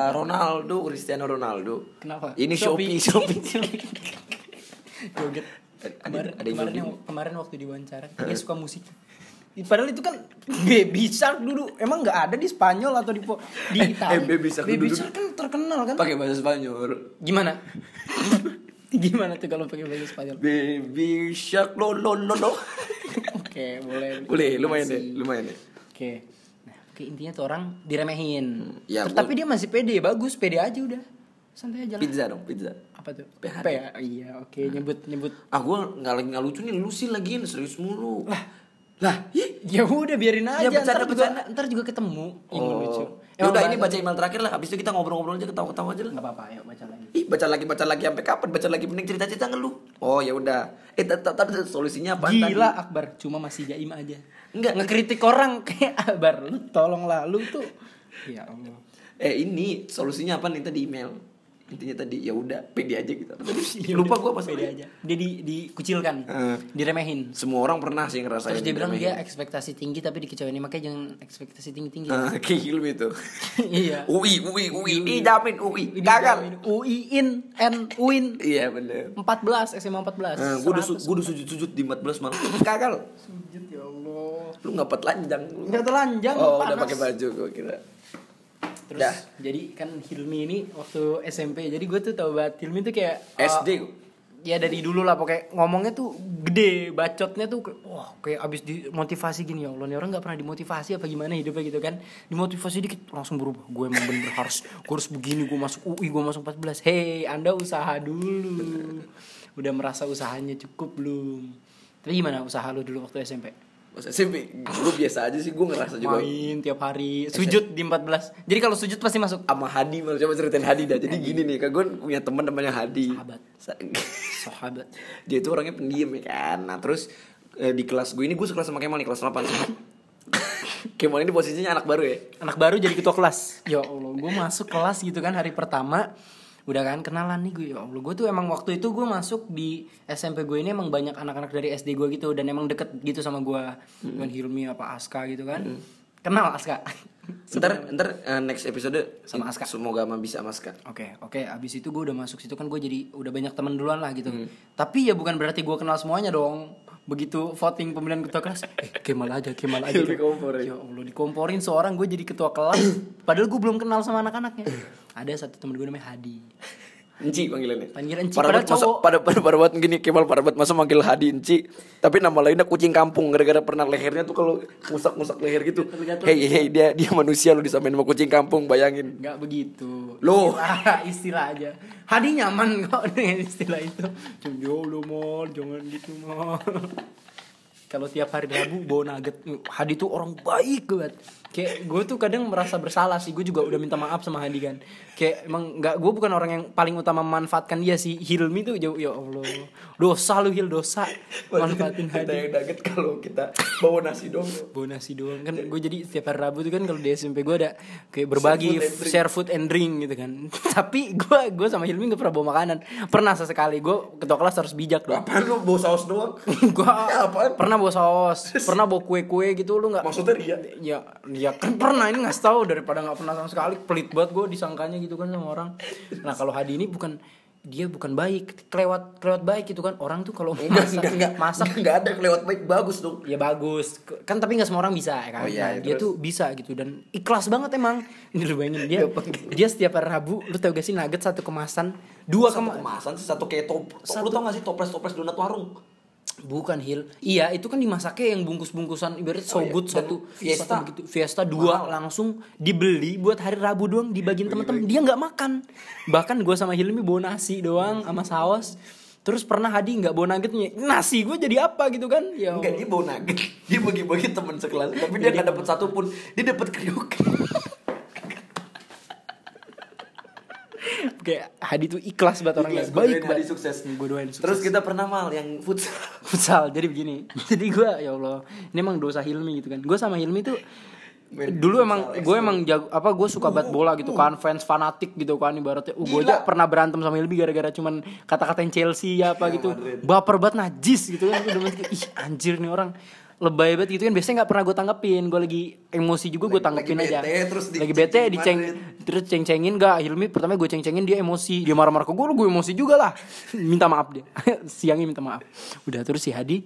Ronaldo, Cristiano Ronaldo. Kenapa? Ini Shopee, Shopee. Joget. Ada- Kemarin, ada yang kemarin, joget. kemarin waktu diwawancara dia suka musik. Padahal itu kan Baby Shark dulu emang nggak ada di Spanyol atau di di Eh, Italia. eh, Baby Shark Baby Shark kan terkenal kan. Pakai bahasa Spanyol. Gimana? Gimana tuh kalau pakai bahasa Spanyol? Baby shark lo lo lo lo. Oke, boleh. Boleh, lumayan deh, lumayan deh. Oke. Nah, oke intinya tuh orang diremehin. ya, Terus, gua- tapi dia masih pede, bagus, pede aja udah. Santai aja lah. Pizza dong, pizza. Apa tuh? PHD. P ya? Iya, oke, nyebut nyebut. Ah gua nggak lagi nggak lucu nih, lu sih lagi serius mulu. Lah, lah. Ya udah biarin aja. Ya, bercanda, ntar juga bercanda. ntar juga ketemu. Ini lucu. Ya udah ini baca email terakhir lah. Habis itu kita ngobrol-ngobrol aja ketawa-ketawa aja lah. Nggak apa-apa, ayo baca lagi. Ih, baca lagi, baca lagi sampai kapan? Baca lagi mending cerita-cerita ngeluh. Oh, ya udah. Eh, tapi solusinya apa Gila Akbar, cuma masih jaim aja. Enggak. ngekritik orang kayak Akbar. Lu tolonglah lu tuh. Ya Allah. Eh, ini solusinya apa nih tadi email? Intinya tadi ya udah, pede aja gitu. Ya Lupa gua pas pede aja. Dia di dikucilkan, Eh. diremehin. Semua orang pernah sih ngerasain. Terus dia bilang dia ekspektasi tinggi tapi dikecewain makanya jangan ekspektasi tinggi-tinggi. Ah, kayak Hilmi itu. iya. UI, UI, UI, dijamin UI. Gagal. UI in and win Iya bener. 14 SMA 14. Nah, gue udah, su- 100. gua udah sujud-sujud di 14 malam. Gagal. Sujud ya Allah. Lu nggak telanjang. lu. Enggak telanjang, Oh, udah pakai baju gue kira. Terus Dah. jadi kan Hilmi ini waktu SMP. Jadi gue tuh tau banget Hilmi tuh kayak uh, SD. ya dari dulu lah pokoknya ngomongnya tuh gede bacotnya tuh wah kayak abis dimotivasi gini ya Allah nih orang nggak pernah dimotivasi apa gimana hidupnya gitu kan dimotivasi dikit langsung berubah gue emang bener harus gue harus begini gue masuk UI gue masuk 14 hei anda usaha dulu udah merasa usahanya cukup belum tapi gimana usaha lu dulu waktu SMP Pas SMP, gue biasa aja sih. Gue ngerasa juga. main tiap hari sujud di 14 jadi kalau sujud pasti masuk sama Hadi malah coba ceritain Hadi dah. Jadi gini nih, kan gue punya teman namanya Hadi. Sahabat. Sa- sahabat Dia itu orangnya pendiam ya kan. Nah terus eh, di kelas gue ini gue sekelas sama Kemal nih kelas 8 Kemal ini posisinya anak baru ya. anak baru jadi ketua kelas ya allah gue masuk kelas gitu kan hari pertama udah kan kenalan nih gue ya allah gue tuh emang waktu itu gue masuk di SMP gue ini emang banyak anak-anak dari SD gue gitu dan emang deket gitu sama gue dengan Hilmi apa Aska gitu kan kenal Aska Ntar, ntar eh, next episode Sama Aska. Semoga sama bisa sama Aska. Oke, oke. Abis itu gue udah masuk situ kan gue jadi udah banyak teman duluan lah gitu. Tapi ya bukan berarti gue kenal semuanya dong. Begitu voting pemilihan ketua kelas, eh Kemal aja, Kemal aja. Dikomporin. Ya Allah, dikomporin seorang gue jadi ketua kelas. Padahal gue belum kenal sama anak-anaknya. Ada satu temen gue namanya Hadi. Enci panggilannya. Panggilan Enci, padahal masa, cowok. pada pada pada buat gini Kemal pada buat masa manggil Hadi Enci. Tapi nama lainnya kucing kampung gara-gara pernah lehernya tuh kalau ngusak-ngusak leher gitu. Hey hey dia dia manusia lu disamain sama kucing kampung bayangin. Nggak begitu. Loh. Istilah, istilah aja. Hadi nyaman kok dengan istilah itu. Cuma lo mal, jangan gitu mal. Kalau tiap hari Rabu bawa nugget, Hadi tuh orang baik banget. Kayak gue tuh kadang merasa bersalah sih. Gue juga udah minta maaf sama Hadi kan. Kayak emang nggak gue bukan orang yang paling utama memanfaatkan dia sih. Hilmi tuh jauh ya Allah. Dosa lu Hil dosa. Manfaatin Kita Hadi. yang daget kalau kita bawa nasi dong. bawa nasi doang kan gue jadi setiap hari Rabu tuh kan kalau di SMP gue ada kayak berbagi Share food and drink. share food and drink gitu kan tapi gue gue sama Hilmi gak pernah bawa makanan pernah sesekali gue ketua kelas harus bijak dong Apaan lu bawa saus doang? gue pernah bawa saus pernah bawa kue kue gitu lu nggak Maksudnya ria? ya ya kan pernah ini nggak tahu daripada nggak pernah sama sekali pelit banget gue disangkanya gitu kan sama orang nah kalau Hadi ini bukan dia bukan baik kelewat kelewat baik gitu kan orang tuh kalau masak enggak, enggak. masak enggak ada kelewat baik bagus dong. ya bagus kan tapi nggak semua orang bisa ya kan Oh iya, Nah, dia tuh bisa gitu dan ikhlas banget emang ini lu bayangin dia dia setiap hari Rabu lu tau gak sih nugget satu kemasan dua Satu kemasan sih satu kayak top. Satu- Lu tau gak sih toples-toples donat warung? Bukan Hil. Iya itu kan dimasaknya yang bungkus-bungkusan ibarat so Oh iya, good dan satu Fiesta. satu begitu. Fiesta dua Mahal. langsung dibeli buat hari Rabu doang dibagiin temen-temen dia nggak makan. Bahkan gue sama Hilmi bawa nasi doang sama saus. Terus pernah Hadi nggak bawa nuggetnya nasi gue jadi apa gitu kan? Ya Enggak dia bawa nugget. Dia bagi-bagi teman sekelas Tapi dia gak dapet satu pun Dia dapet kriuk kayak Hadi tuh ikhlas banget orangnya gua baik doain Hadi banget. sukses. gue doain sukses. Terus kita pernah mal yang futsal. Futsal jadi begini. Jadi gue ya Allah ini emang dosa Hilmi gitu kan. Gue sama Hilmi tuh Main dulu emang gue emang jago apa gue suka banget bola gitu kan fans fanatik gitu kan ibaratnya. Uh, gue aja pernah berantem sama Hilmi gara-gara cuman kata-katain Chelsea ya apa gitu. Madrid. baper banget najis gitu kan udah banget kayak, ih anjir nih orang lebay banget gitu kan. Biasanya nggak pernah gue tanggepin. Gue lagi emosi juga gue Lagi- tanggepin lagi aja. bete, terus lagi diceng- bete diceng terus ceng-cengin gak Hilmi pertama gue ceng-cengin dia emosi. Dia marah-marah ke gue gue emosi juga lah. Minta maaf dia. Siangnya minta maaf. Udah terus si Hadi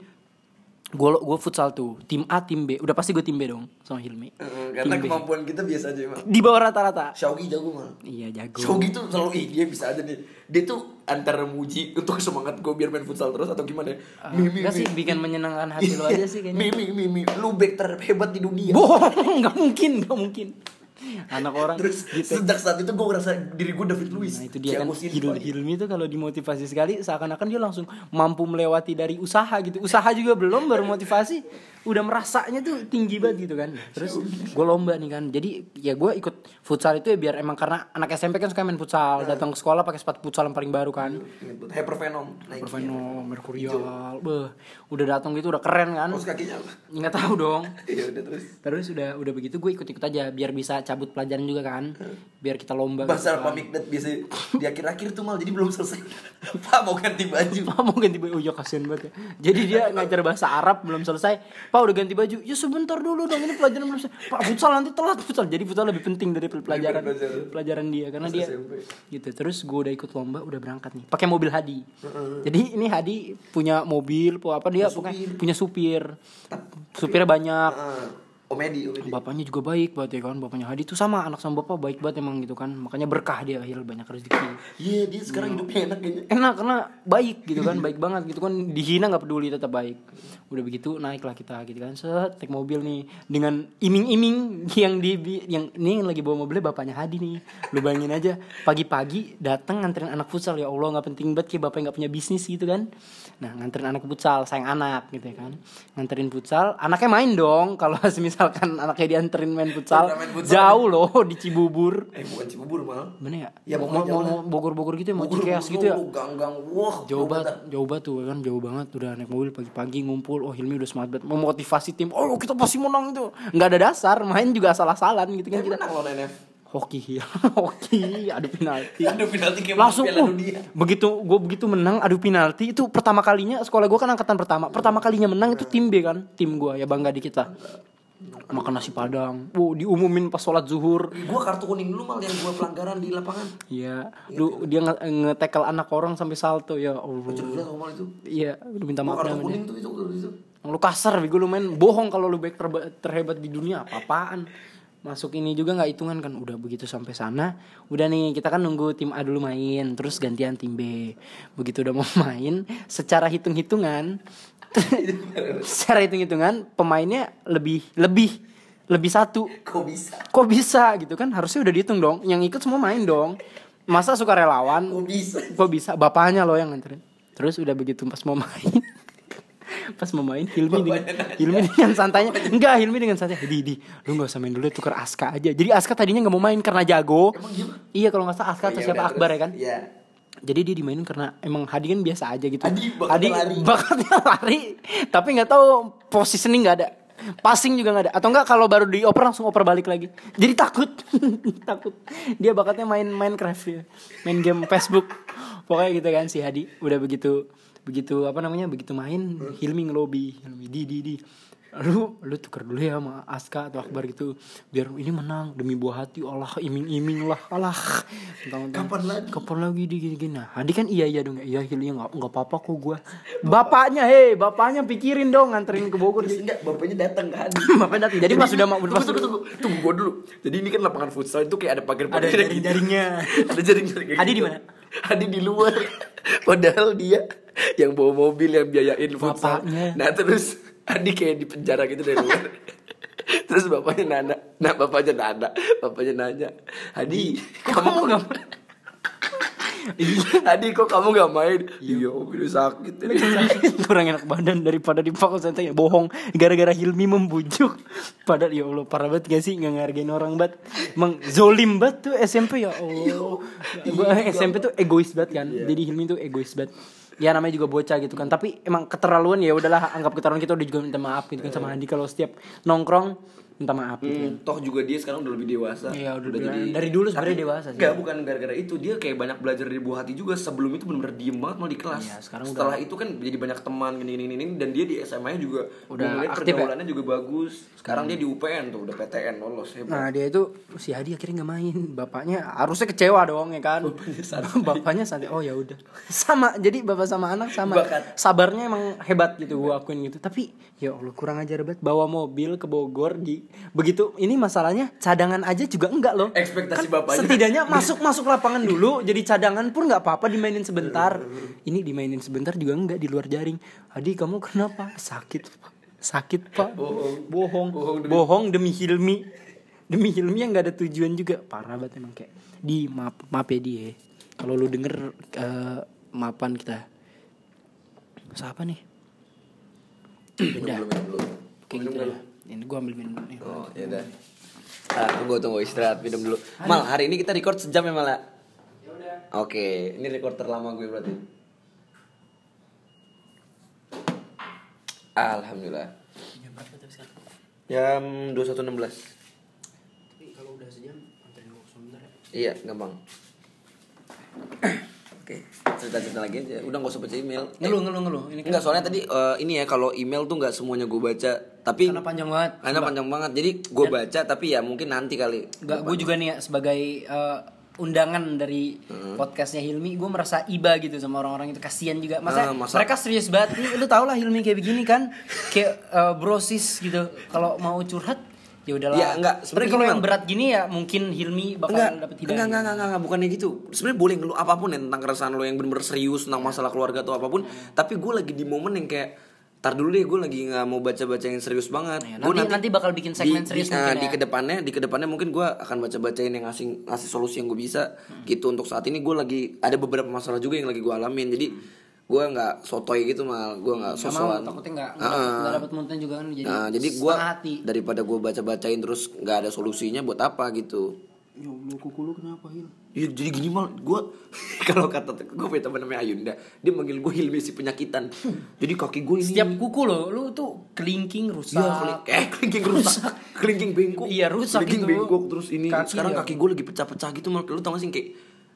gue gue futsal tuh. Tim A tim B. Udah pasti gue tim B dong sama Hilmi. Eh, Karena Tim B. kemampuan kita biasa aja emang di bawah rata-rata. Shogi jago mal iya jago. Shogi tuh selalu ih dia bisa aja nih. Dia tuh antara muji untuk semangat gue biar main futsal terus atau gimana Ah, enggak sih bikin menyenangkan hati lo aja sih kayaknya. Mimi Mimi Lu back terhebat di dunia. Bohong nggak mungkin nggak mungkin anak orang Terus gitu sejak saat itu gue ngerasa diri gue David Luiz Nah itu dia kan Thiago Silva Hil- nih. Hilmi tuh kalau dimotivasi sekali seakan-akan dia langsung mampu melewati dari usaha gitu. Usaha juga belum baru motivasi udah merasanya tuh tinggi banget gitu kan. Terus gue lomba nih kan. Jadi ya gue ikut futsal itu ya biar emang karena anak SMP kan suka main futsal, datang ke sekolah pakai sepatu futsal yang paling baru kan. Hypervenom Nike. Perfeno, Mercurial, beh, udah datang gitu udah keren kan. Terus kakinya? Nggak tahu dong. Iya udah terus Terus udah udah begitu gue ikut-ikut aja biar bisa cabut pelajaran juga kan. Biar kita lomba. Bahasa gitu kan. pamikdat biasa di akhir-akhir tuh mal jadi belum selesai. Pak mau ganti baju. Pak mau ganti baju, oh iya kasihan banget ya. Jadi dia ngajar bahasa Arab belum selesai. Pak udah ganti baju. Ya sebentar dulu dong ini pelajaran belum selesai. Pak futsal nanti telat futsal. Jadi futsal lebih penting dari pelajaran pelajaran. dia karena dia gitu. Terus gue udah ikut lomba udah berangkat nih. Pakai mobil Hadi. Jadi ini Hadi punya mobil, apa dia supir. punya supir. Supirnya banyak. Ah, Omedi, Omedi. Bapaknya juga baik banget ya kan. Bapaknya Hadi tuh sama anak sama bapak baik banget emang gitu kan. Makanya berkah dia akhirnya banyak rezeki. Iya dia sekarang hidupnya enak kayaknya. enak karena baik gitu kan baik banget gitu kan. Dihina nggak peduli tetap baik. Udah begitu naiklah kita gitu kan. Set naik mobil nih. Dengan iming-iming yang di yang ini yang lagi bawa mobilnya bapaknya Hadi nih. Lu bayangin aja pagi-pagi datang nganterin anak futsal. Ya Allah nggak penting banget kayak bapaknya nggak punya bisnis gitu kan. Nah nganterin anak futsal sayang anak gitu ya kan. Nganterin futsal anaknya main dong. Kalau misalkan anaknya dianterin main futsal, Main futsal. jauh loh di Cibubur Eh bukan Cibubur mal. mana ya? Ya, mau, mau, mau Bogor-Bogor gitu ya, mau Cikeas gitu ya. Gang-gang wah. Jauh banget, jauh banget tuh kan, jauh banget udah naik mobil pagi-pagi ngumpul. Oh Hilmi udah semangat banget, memotivasi tim. Oh kita pasti menang itu. Nggak ada dasar, main juga asal-asalan gitu kan Kita menang lawan NF. Hoki, hoki, adu penalti. Aduh penalti kayak Langsung Piala uh, Dunia. begitu gue begitu menang adu penalti itu pertama kalinya sekolah gue kan angkatan pertama pertama kalinya menang itu tim B kan tim gue ya bangga di kita makan nasi padang, wow diumumin pas sholat zuhur, Gua kartu kuning dulu mal yang gua pelanggaran di lapangan. Iya, lu dia nge- nge-tackle anak orang sampai salto ya Lu Allah. mal itu. Iya, lu minta maaf kartu kuning tuh itu itu. Lu kasar, bego lu main bohong kalau lu terba- terhebat di dunia apa-apaan. Masuk ini juga nggak hitungan kan udah begitu sampai sana. Udah nih kita kan nunggu tim A dulu main, terus gantian tim B. Begitu udah mau main, secara hitung-hitungan secara hitung-hitungan pemainnya lebih lebih lebih satu. Kok bisa? kok bisa? Gitu kan? Harusnya udah dihitung dong. Yang ikut semua main dong. Masa suka relawan? Kok bisa? kok bisa? Bapaknya loh yang nganterin. Terus udah begitu pas mau main. Pas mau main Hilmi dengan nanya. Hilmi dengan santainya. Enggak Hilmi dengan santai di di lu nggak usah main dulu tukar Aska aja. Jadi Aska tadinya nggak mau main karena jago. Emang iya kalau nggak salah Aska atau Oh, iya, siapa Akbar terus. ya kan? Iya. Jadi dia dimainin karena emang Hadi kan biasa aja gitu. Hadi bakatnya lari. bakatnya lari, tapi nggak tahu positioning nggak ada. Passing juga nggak ada. Atau enggak kalau baru dioper langsung oper balik lagi. Jadi takut, takut. Dia bakatnya main Minecraft ya, main game Facebook. Pokoknya gitu kan si Hadi. Udah begitu, begitu apa namanya, begitu main Hilmi ngelobi, Hilmi di di di. Lu lu tuker dulu ya sama Aska atau Akbar gitu biar ini menang demi buah hati Allah iming-iming lah Allah Kapan lagi? kapan lagi di gini gini nah Hadi kan iya iya dong iya Hilmi nggak nggak apa apa kok gua bapaknya hei bapaknya pikirin dong nganterin ke Bogor Terus enggak bapaknya datang kan. bapaknya datang jadi pas sudah mau tunggu, tunggu, tunggu, tunggu gua dulu. Jadi ini kan lapangan futsal itu kayak ada pagar ada jaring-jaringnya ada jaring-jaring. Adi di gitu. mana? Adi di luar. Padahal dia yang bawa mobil yang biayain futsal. Bapaknya. Nah terus Adi kayak di penjara gitu dari luar. Terus bapaknya nanya, nah bapaknya nanya, bapaknya nanya, Adi, kamu kamu kok nggak Adi kok kamu gak main? Iya, Umi udah sakit. kurang enak badan daripada di fakultas santai bohong gara-gara Hilmi membujuk. Padahal ya Allah parah banget gak sih? Nggak ngargain orang banget. Emang zolim banget tuh SMP ya Allah. Gua SMP tuh egois banget kan? Jadi Hilmi tuh egois banget ya namanya juga bocah gitu kan. Tapi emang keterlaluan ya udahlah anggap keterlaluan kita udah juga minta maaf gitu kan sama Andi. Kalau setiap nongkrong minta maaf gitu kan. Hmm, toh juga dia sekarang udah lebih dewasa. Iya, udah bilang- dari dulu sebenarnya dewasa sih. Enggak, bukan gara-gara itu. Dia kayak banyak belajar dari buah hati juga. Sebelum itu benar-benar diem banget malah di kelas. Iya, sekarang Setelah itu kan jadi banyak teman gini gini gini dan dia di SMA-nya juga Udah aktif ya? pergaulannya juga bagus. Sekarang dia di UPN tuh, udah PTN lolos hebat. Nah dia itu si Hadi akhirnya nggak main, bapaknya harusnya kecewa dong ya kan. Bapaknya santai. Oh ya udah. Sama jadi bapak sama anak sama. Bakat. Sabarnya emang hebat gitu gua akuin gitu. Tapi ya Allah kurang ajar banget bawa mobil ke Bogor di begitu ini masalahnya cadangan aja juga enggak loh. Ekspektasi Kan bapaknya. Setidaknya masuk masuk lapangan dulu jadi cadangan pun nggak apa-apa dimainin sebentar. Ini dimainin sebentar juga enggak di luar jaring. Hadi kamu kenapa? Sakit Pak. Sakit pak Bohong. bohong Bohong demi- bohong demi Hilmi demi Hilmi yang nggak ada tujuan juga parah banget emang kayak di maaf maaf ya dia kalau lu denger eh, maafan kita siapa nih belum. kayak gitu lah ini gua ambil minum nih Oh, ya udah. Ah, tunggu tunggu istirahat minum dulu. Mal, hari ini kita record sejam ya, Mal ya? Oke, ini record terlama gue berarti. Alhamdulillah. Jam 21.16 kalau udah sejam sampai sebentar ya Iya, gampang cerita-cerita lagi aja. Udah gak usah baca email. Ngeluh ngeluh ngeluh. Ini kan Enggak, soalnya tadi eh, ini ya Kalau email tuh gak semuanya gue baca Tapi karena panjang banget. Karena panjang banget. Jadi gue baca tapi ya mungkin nanti kali. Enggak, gue juga nih ya sebagai eh, undangan dari podcastnya Hilmi, gue merasa iba gitu sama orang-orang itu. Kasihan juga. Masa, Ah, masa- mereka serius banget. Nih, lu tau lah Hilmi kayak begini kan, kayak eh, brosis gitu. Kalau mau curhat ya udahlah. Ya, enggak, sebenarnya kalau yang berat gini ya mungkin Hilmi bakal enggak, dapet enggak, hidayah. enggak, enggak, enggak, enggak, bukannya gitu. Sebenarnya boleh ngeluh apa pun ya tentang keresahan lo yang bener-bener serius tentang masalah keluarga atau apa pun. Tapi gue lagi di momen yang kayak Tar dulu deh, gue lagi nggak mau baca-baca yang serius banget. Ya, Gua nanti- nanti bakal bikin segmen serius di, mungkin di ya. ke depannya, di ke depannya mungkin gue akan baca-bacain yang ngasih ngasih solusi yang gue bisa. Hmm. Gitu untuk saat ini gue lagi ada beberapa masalah juga yang lagi gue alamin. Jadi gue nggak sotoy gitu mal, gue nggak Sama sosokan. takutnya nggak Ah, ah. nggak dapet muntah juga kan jadi Nah, jadi gue daripada gue baca-bacain terus nggak ada solusinya buat apa gitu. Ya Allah, kuku lu kenapa Hil? Ya, jadi gini mal, gue kalau kata gue punya teman namanya Ayunda, dia manggil gue Hilmi si penyakitan. Jadi kaki gue ini. Setiap kuku lo, lu tuh kelingking rusak. Iya, keling- eh kelingking rusak, kelingking bengkok. Iya, rusak kelingking itu. bengkok terus ini. Kaki sekarang ya. kaki gue lagi pecah-pecah gitu mal. Lu tau gak sih kayak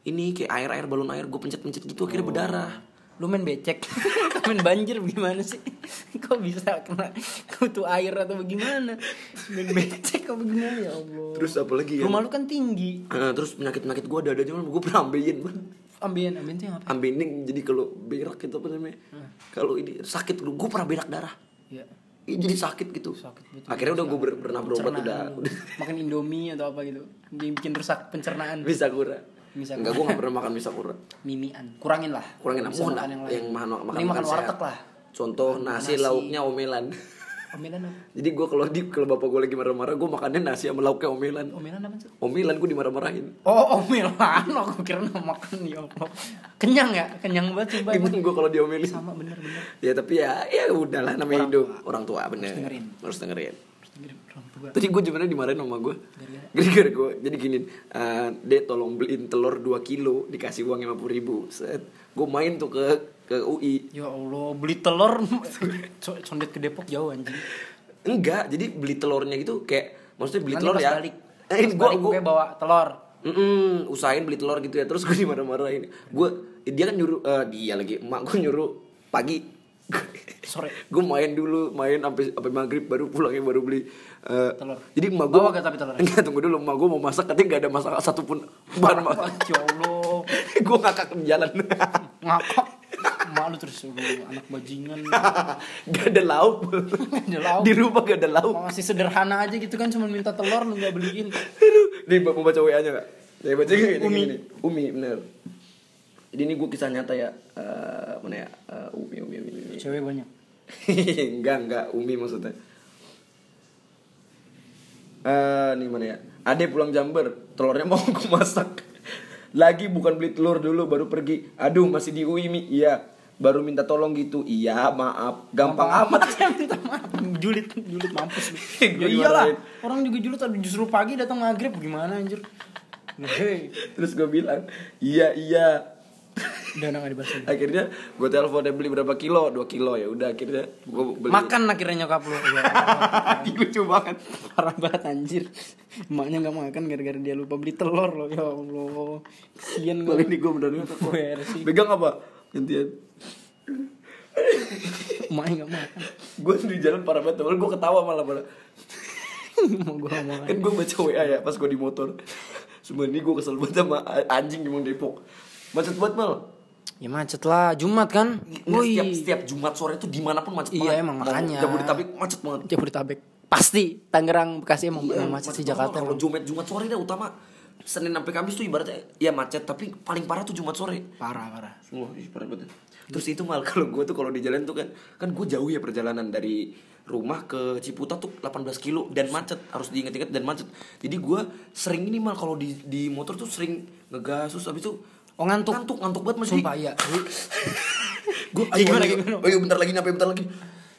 ini kayak air air balon air gue pencet-pencet gitu akhirnya Oh. berdarah. Lu main becek Main banjir gimana sih Kok bisa kena kutu air atau bagaimana Main becek apa gimana ya Allah Terus apa lagi ya? Rumah lu kan tinggi Eh, terus penyakit-penyakit gue ada ada aja gue pernah ambeien man. Ambien, ambien tuh apa? Ambening jadi kalau berak gitu apa namanya? Hmm. Kalau ini sakit lu, gue pernah berak darah. Ya Ih, jadi sakit gitu. Sakit betul. Akhirnya udah gue pernah berobat udah, Makan indomie atau apa gitu bikin rusak pencernaan bisa kura. Bisa Enggak gue gak pernah makan bisa kura. Mimian Kurangin lah Kurangin Bisa apa? makan yang lain yang makan makan, makan warteg lah Contoh nasi, nasi. lauknya omelan. Omelan apa? Jadi gue kalau di kalau bapak gue lagi marah-marah, gue makannya nasi sama lauknya omelan. Omelan apa sih? Omelan gue dimarah-marahin. Oh omelan Aku kira nama makan ya Allah Kenyang ya Kenyang banget sumpah Gimana gue kalau diomelin? Sama bener-bener Ya tapi ya ya udahlah namanya hidup orang tua bener. Harus dengerin. Harus dengerin. Tadi gue sebenarnya dimarahin sama gue Gara-gara? Gue Jadi gini eh, Dek tolong beliin telur 2 kilo Dikasih uang 50 ribu. Set. Gue main tuh ke ke UI Ya Allah, beli telur. Co- condet ke Depok jauh anjing. Enggak Jadi beli telurnya gitu Kayak Maksudnya beli Nanti telur ya. balik. Eh gue gue bawa telur. Mm-mm, usahain beli telur gitu ya. Terus gue dimarah-marahin gue dia kan nyuruh eh, dia lagi emak gue nyuruh pagi Sore. gue main dulu main sampai sampai maghrib baru pulangnya baru beli eh, Telur. jadi emak gue gak tapi telurnya? enggak tunggu dulu emak gue mau masak katanya gak ada masak satupun bahan Wah, masak ya Allah. gue ngakak di jalan Ngakak. Malu terus anak bajingan. gak ada lauk ada lauk. di rumah gak ada lauk Masih sederhana aja gitu kan cuma minta telur lu gak beliin. Nih mau baca WA nya gak? Saya baca gini, Umi. gini, Umi bener Jadi ini gue kisah nyata ya Eh, Mana ya Eh, Umi, Umi, Umi, Umi. Cewek banyak. enggak, enggak, Umi maksudnya Eh, nih mana ya Ade pulang Jember Telurnya mau gue masak lagi bukan beli telur dulu baru pergi aduh masih di UI mi iya baru minta tolong gitu iya maaf gampang amat Saya minta maaf. Julid, julid mampus lu. Ya iyalah. Orang juga julid tapi justru pagi datang maghrib gimana anjir. Hei, terus gue bilang iya iya udah nggak dibahas lagi. akhirnya gue telepon dia beli berapa kilo 2 kilo ya udah akhirnya gue beli Makan akhirnya nyokap lu. Ya, lucu banget parah banget anjir. Emaknya nggak makan gara-gara dia lupa beli telur loh. Ya Allah. Kasian gue. Ini gue bener-bener Gue sih. Pegang apa? Gantian Emaknya nggak makan. Gue di jalan parah banget Gue ketawa malah malah Mau gue mau Kan gue baca WA ya pas gue di motor Sebenernya gue kesel banget sama anjing di Depok Macet banget mal Ya macet lah, Jumat kan? Woi. setiap, setiap Jumat sore itu di mana pun macet Iya, banget emang Mau makanya. Jabodetabek macet banget Jabodetabek. Pasti Tangerang, Bekasi emang Iya, emang macet sih. Jakarta. Kalau emang. Jumat Jumat sore dah utama Senin sampai Kamis tuh ibaratnya ya macet tapi paling parah tuh Jumat sore Parah, parah. Wah, ih, parah banget. Terus itu mal kalau gue tuh kalau di jalan tuh kan kan gue jauh ya perjalanan dari rumah ke Ciputa tuh 18 kilo dan macet harus diinget-inget dan macet. Jadi gue sering ini mal kalau di di motor tuh sering ngegas terus habis itu Oh ngantuk. ngantuk ngantuk banget mas Sumpah iya. gue Gimana, gimana? ayo bentar lagi nyampe bentar lagi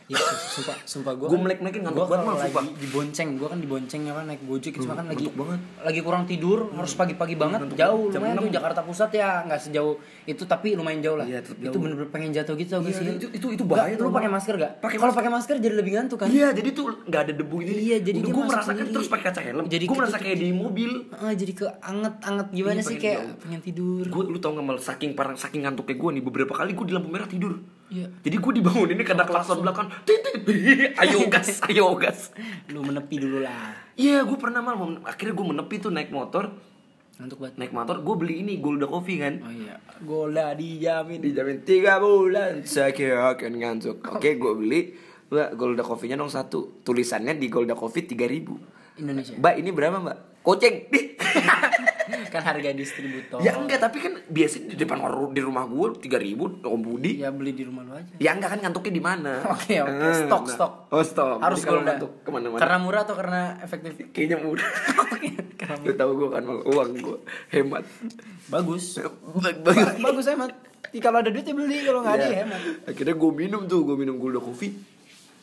Iya, sumpah, sumpah gue. Gua melek-melekin ngantuk banget, Mal, sumpah. lagi dibonceng, gue kan dibonceng ya kan naik gojek, cuma kan lagi banget. lagi kurang tidur, harus pagi-pagi banget, Ngantuk jauh. Jam lumayan tuh 6. Jakarta Pusat ya, nggak sejauh itu tapi lumayan jauh lah. Tetep itu jauh. bener-bener pengen jatuh gitu tau gak Iya, sih? itu- itu- itu Nggak, bahaya Lu tau, pakai masker gak? Pakai Kalau pakai masker jadi lebih ngantuk kan? Iya, jadi tuh nggak ada debu ini. Iya, jadi gue merasakan terus pakai kaca helm. Jadi gue merasa kayak di mobil. Ah, jadi ke anget-anget gimana Iya, sih kayak pengen tidur. gue lu tau gak mal saking parah saking ngantuknya gue nih beberapa kali gue di lampu merah tidur Iya. jadi gue dibangun ini karena klakson belakang. Tit, tit, ayo gas ayo gas. Lu menepi dulu lah. iya gue pernah mal. Mem- akhirnya gue menepi tuh naik motor. Ngantuk banget. naik motor gue beli ini Golda Coffee kan? Oh iya, gola dijamin. dijamin tiga bulan. Saya kira akan ngantuk. Oke gue beli. Mbak, Golda Coffee-nya dong satu. Tulisannya di Golda Coffee 3000 Indonesia. Mbak ini berapa mbak? Koceng kan harga distributor. Ya enggak tapi kan biasanya di depan di rumah gue 3000 Om Budi Ya beli di rumah lu aja. Ya enggak kan ngantuknya di mana? Oke oke, Eh, stok nah. stok. Oh stok. Harus kalau ngantuk ke mana-mana. Karena murah atau karena efektif? kayaknya murah. Lu tahu gue kan uang gue hemat. bagus. Bag- Bagus. bagus hemat. Kalau ada duit ya beli, kalau nggak ada ya Iya. hemat. Akhirnya gue minum tuh, gue minum Golda Coffee.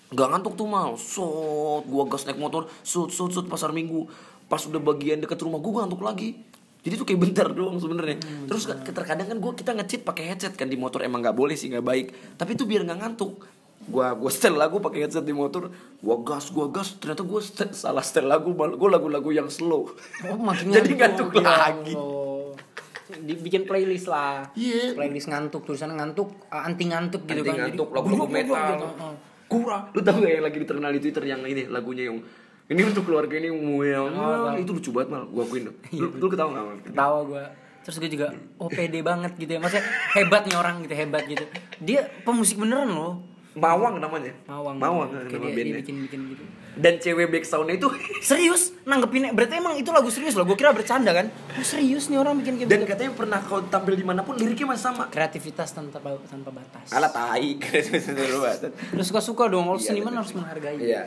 Gak ngantuk tuh mal, sot, gue gas naik motor, sut sut sut pasar minggu. Pas udah bagian dekat rumah gue ngantuk lagi. Jadi tuh kayak bentar doang sebenarnya. Hmm, Terus kan terkadang kan gue kita ngecit pakai headset kan di motor emang nggak boleh sih nggak baik. Tapi itu biar nggak ngantuk. Gua gua setel lagu pakai headset di motor, gua gas gua gas ternyata gua setel, salah setel lagu, gue lagu-lagu yang slow. Oh, Jadi ngantuk Ya lagi. Allah. Dibikin playlist lah. Iya. Playlist ngantuk, tulisannya ngantuk, anti ngantuk gitu Anti kan. ngantuk lagu-lagu metal gitu. Oh. kurang lu tau gak yang lagi terkenal di twitter yang ini lagunya yang ini untuk keluarga ini yang tahu. itu lucu banget mal. Gua akuin lu, lu ketawa gak mal Ketawa gue Terus gue juga Oh pede banget gitu ya. Maksudnya hebat nih orang gitu Hebat gitu. Dia pemusik beneran loh. Mawang namanya. Mawang. Mawang Kayak nama dia, dia bandnya. bikin-bikin gitu. Dan cewek back soundnya itu Serius? Nanggepinnya Berarti emang itu lagu serius loh. Gue kira bercanda kan? Oh, Serius nih orang bikin kayak dan gitu. katanya pernah kau tampil di mana pun liriknya masih sama. Kreativitas tanpa, tanpa batas. Ala tai. Terus suka-suka dong Kalau Iya, seniman bener. harus menghargai? Iya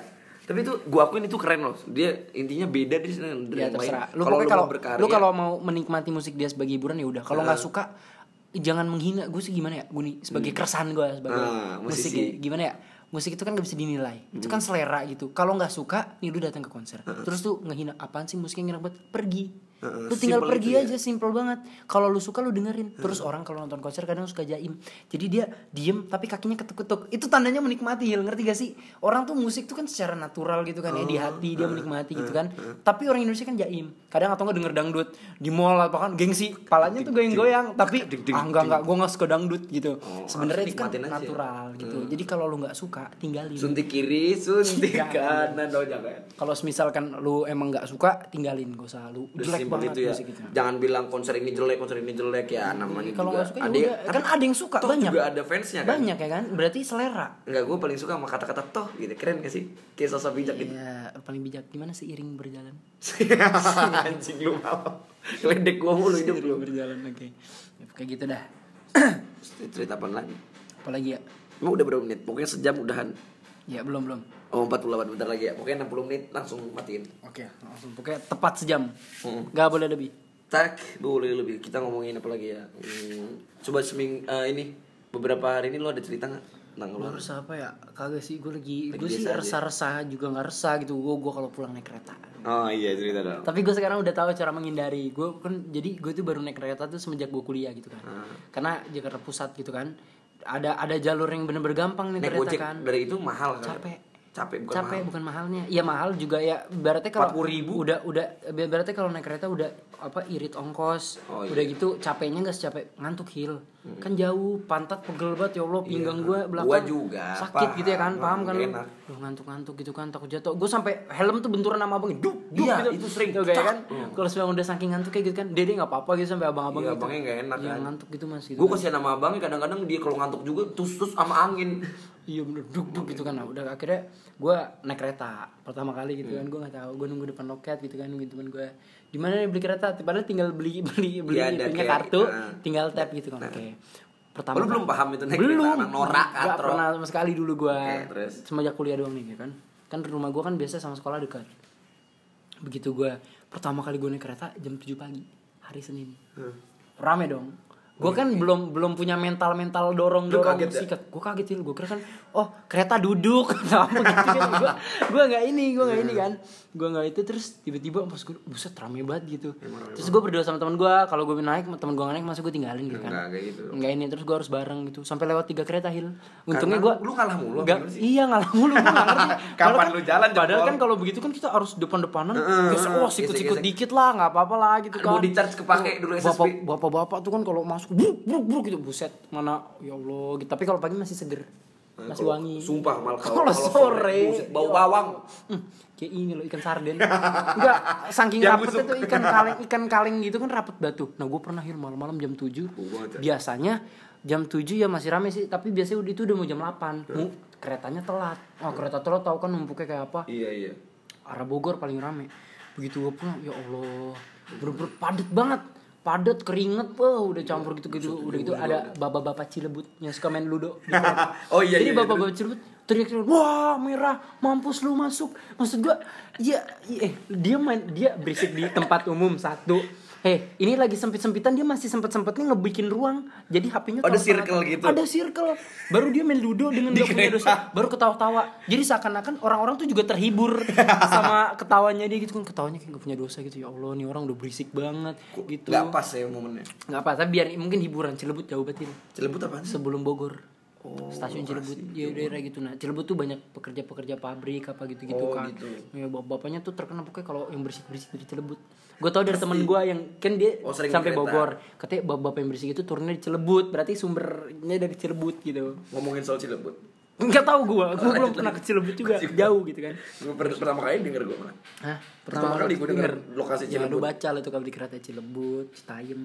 tapi itu gua akuin itu keren loh dia intinya beda dari dari Ya yang lain terserah. Lu kalau lu kalau mau berkarya lu kalau mau menikmati musik dia sebagai hiburan ya udah. Kalau nggak Ah. suka jangan menghina. Gue sih gimana ya? Gue nih sebagai keresahan gue sebagai Ah, musik ya. Gimana ya? Musik itu kan gak bisa dinilai. Itu kan selera gitu. Kalau nggak suka, nih lu datang ke konser. Terus tuh ngehina apaan sih musiknya ngira banget? Pergi. Heeh, Lu tinggal pergi ya. aja simple banget. Kalau lu suka lu dengerin. Terus orang kalau nonton konser kadang suka jaim. Jadi dia diem tapi kakinya ketuk-ketuk. Itu tandanya menikmati, Hil. Ngerti gak sih? Orang tuh musik tuh kan secara natural gitu kan ya di hati dia menikmati gitu kan. Tapi orang Indonesia kan jaim. Kadang atau nggak denger dangdut di mall apa kan gengsi, palanya tuh goyang-goyang tapi ah enggak enggak gua nggak suka dangdut gitu. Oh, Sebenarnya itu kan aja. natural gitu. Jadi kalau lu nggak suka tinggalin. suntik kiri suntik Jangan. kanan dong jangan Kalau misalkan lu emang nggak suka tinggalin gak usah lu jelek banget itu ya. musik itu. Jangan bilang konser ini jelek, konser ini jelek ya namanya Kalau juga. suka ada udah. kan ada yang suka toh banyak. juga ada fansnya kan. Banyak ya kan? Berarti selera. Enggak, gue paling suka sama kata-kata toh gitu. Keren gak sih? Kayak sosok bijak gitu. Iya, paling bijak gimana seiring berjalan? Anjing lu mau. Ledek gua mulu hidup lu. berjalan oke. Ya, kayak gitu dah. Cerita apa lagi? Apalagi ya? Emang udah berapa menit? Pokoknya sejam udahan. Ya belum belum. Oh 48 bentar lagi ya. Pokoknya 60 menit langsung matiin. Oke, langsung pokoknya tepat sejam. Hmm. Gak boleh lebih. tak boleh lebih kita ngomongin apa lagi ya Hmm, coba seming eh, ini beberapa hari ini lo ada cerita nggak tentang lo Harus apa ya? Kagak sih, gue lagi, Lagi gue sih resah-resah juga nggak resah gitu. Gue gue kalau pulang naik kereta. oh iya cerita dong Tapi gue sekarang udah tahu cara menghindari. Gue kan jadi gue tuh baru naik kereta tuh semenjak gue kuliah gitu kan. Ah. Karena Jakarta Pusat gitu kan. Ada ada jalur yang bener-bener gampang nih naik kereta kan. dari itu mahal kan Capek. Capek bukan capek mahal. bukan mahalnya iya mahal juga ya berarti kalau 40.000? udah udah berarti kalau naik kereta udah apa irit ongkos Oh, iya. udah gitu capeknya nggak secapek ngantuk hil kan jauh pantat pegel banget ya allah pinggang gua belakang Gua juga, sakit gitu ya kan paham. paham kan lu enak. Lu ngantuk-ngantuk gitu kan takut jatuh gue sampai helm tuh benturan sama abang duk duk Iya, gitu itu sering. Tuh, kayak kan kalau sudah udah saking ngantuk kayak gitu kan dede nggak apa-apa gitu sampai abang-abang Iya, gitu abangnya nggak enak Iya, kan. ngantuk gitu mas gitu gue kan. kasihan sama abangnya kadang-kadang dia kalau ngantuk juga tus tus sama angin Iya bener. Duk duk gitu kan. Nah, udah akhirnya gue naik kereta pertama kali gitu kan. Gue nggak tahu. Gue nunggu depan loket gitu kan nungguin temen gue di mana nih beli kereta? Padahal tinggal beli beli beli Iya, itunya kayak- kartu ah. tinggal tap gitu kan. Oke. Pertama Oh, lu belum paham itu naik belum. kereta, norak, nggak katro. pernah sama sekali dulu gue Oke, terus? semenjak kuliah doang nih ya kan. Kan rumah gue kan biasa sama sekolah dekat. Begitu gue pertama kali gue naik kereta jam 7 pagi hari Senin. Hmm. rame dong gue kan belum belum punya mental mental dorong dorong kaget ya? gue kaget gue kira kan oh kereta duduk. Sama gitu kan. Gue gue nggak ini gue nggak ini kan. Gue nggak itu terus tiba-tiba pas gue buset rame banget gitu. Terus gue berdua sama teman gue kalau gue naik teman gue nggak naik masuk gue tinggalin gitu kan. Kayak gitu. nggak ini terus gue harus bareng gitu. Sampai lewat tiga kereta hil. Untungnya gue lu kalah mulu, nggak apa sih? iya ngalah mulu gue nggak ngerti. Kapan Padahal lu jalan, padahal kan kalau begitu kan kita harus depan-depanan. Gesek oh sikut-sikut gesek-gesek. dikit lah nggak apa-apa lah gitu kan. Body charge kepake dulu bapak bapak-bapak tuh kan kalau masuk bruk bruk bruk gitu. Buset mana? Ya Allah gitu. Tapi kalau pagi masih seger. Masih Kalau- wangi. Sumpah malah kalau sore. buset, bau bawang. Hmm, kayak ini loh ikan sarden. Enggak saking busuk. tuh ikan kaleng ikan kaleng gitu kan rapet batu. Nah gue pernah hil malam-malam jam 7 banget ya. biasanya jam 7 ya masih rame sih. Tapi biasanya udah itu udah mau jam 8 Mu- keretanya telat. Oh kereta telat tahu kan numpuknya kayak apa? Iya iya. arah Bogor paling rame. Begitu gue pulang ya Allah. Bener-bener padat banget padat keringet wah udah campur gitu gitu udah gitu ada bapak-bapak Cilebut yang suka main ludo. Oh iya, jadi iya, bapak-bapak Cilebut teriak-teriak wah merah mampus lu masuk. Maksud gua iya iya, eh dia main dia berisik di tempat umum satu Eh, ini lagi sempit-sempitan dia masih sempet-sempetnya ngebikin ruang. Jadi HP-nya Ada circle gitu? Ada circle. Baru dia main ludo dengan Di gak punya dosa baru ketawa-tawa jadi seakan-akan orang-orang tuh juga terhibur sama ketawanya dia gitu kan ketawanya kayak gak punya dosa gitu ya Allah nih orang udah berisik banget gitu Gak pas ya momennya. nggak apa tapi biar mungkin hiburan Cilebut jauh banget ini Cilebut apaan sih? sebelum Bogor Oh, stasiun Cilebut ya daerah gitu. Nah Cilebut tuh banyak pekerja-pekerja pabrik apa gitu-gitu Oh, kan. gitu. ya bap- bapaknya tuh terkenal pokoknya kalau yang berisik-berisik dari Cilebut gue tau dari temen gue yang kan dia Oh, sampai. Bogor. Katanya bapak-bapak yang berisik itu turunnya di Cilebut berarti sumbernya dari Cilebut gitu. Ngomongin soal Cilebut. Nggak tahu gue, gue belum pernah ke Cilebut juga, jauh gitu kan. Per- pertama kali denger gue malah. Hah? Pertama kali gue denger lokasi Ya, lu Cilebut. baca lah tuh kalau di kereta Cilebut, Citayam,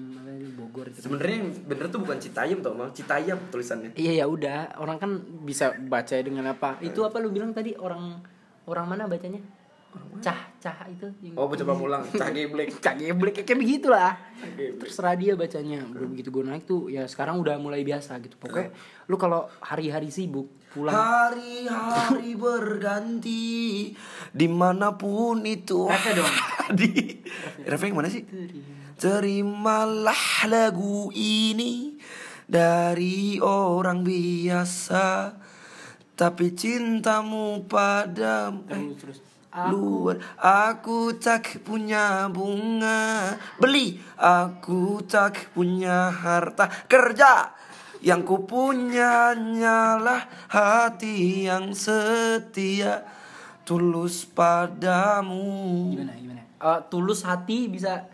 Bogor itu. Sebenarnya yang bener tuh bukan Citayam tau mal, Citayam tulisannya. Iya ya udah, orang kan bisa baca dengan apa? Itu apa lu bilang tadi orang orang mana bacanya? Cah, cah itu yang Oh, coba pulang, cah geblek. Cah geblek kayak begitulah. Terserah dia bacanya. Udah begitu gue naik tuh ya sekarang udah mulai biasa gitu. Pokoknya lu kalau hari-hari sibuk pulang Hari-hari berganti di mana pun itu. Refnya dong. Di refnya yang mana sih? Terimalah lagu ini dari orang biasa, tapi cintamu padamu. eh, terus terus luar aku tak punya bunga beli aku tak punya harta kerja yang ku punya hanyalah hati yang setia. Tulus padamu. Gimana gimana? Eh, tulus hati bisa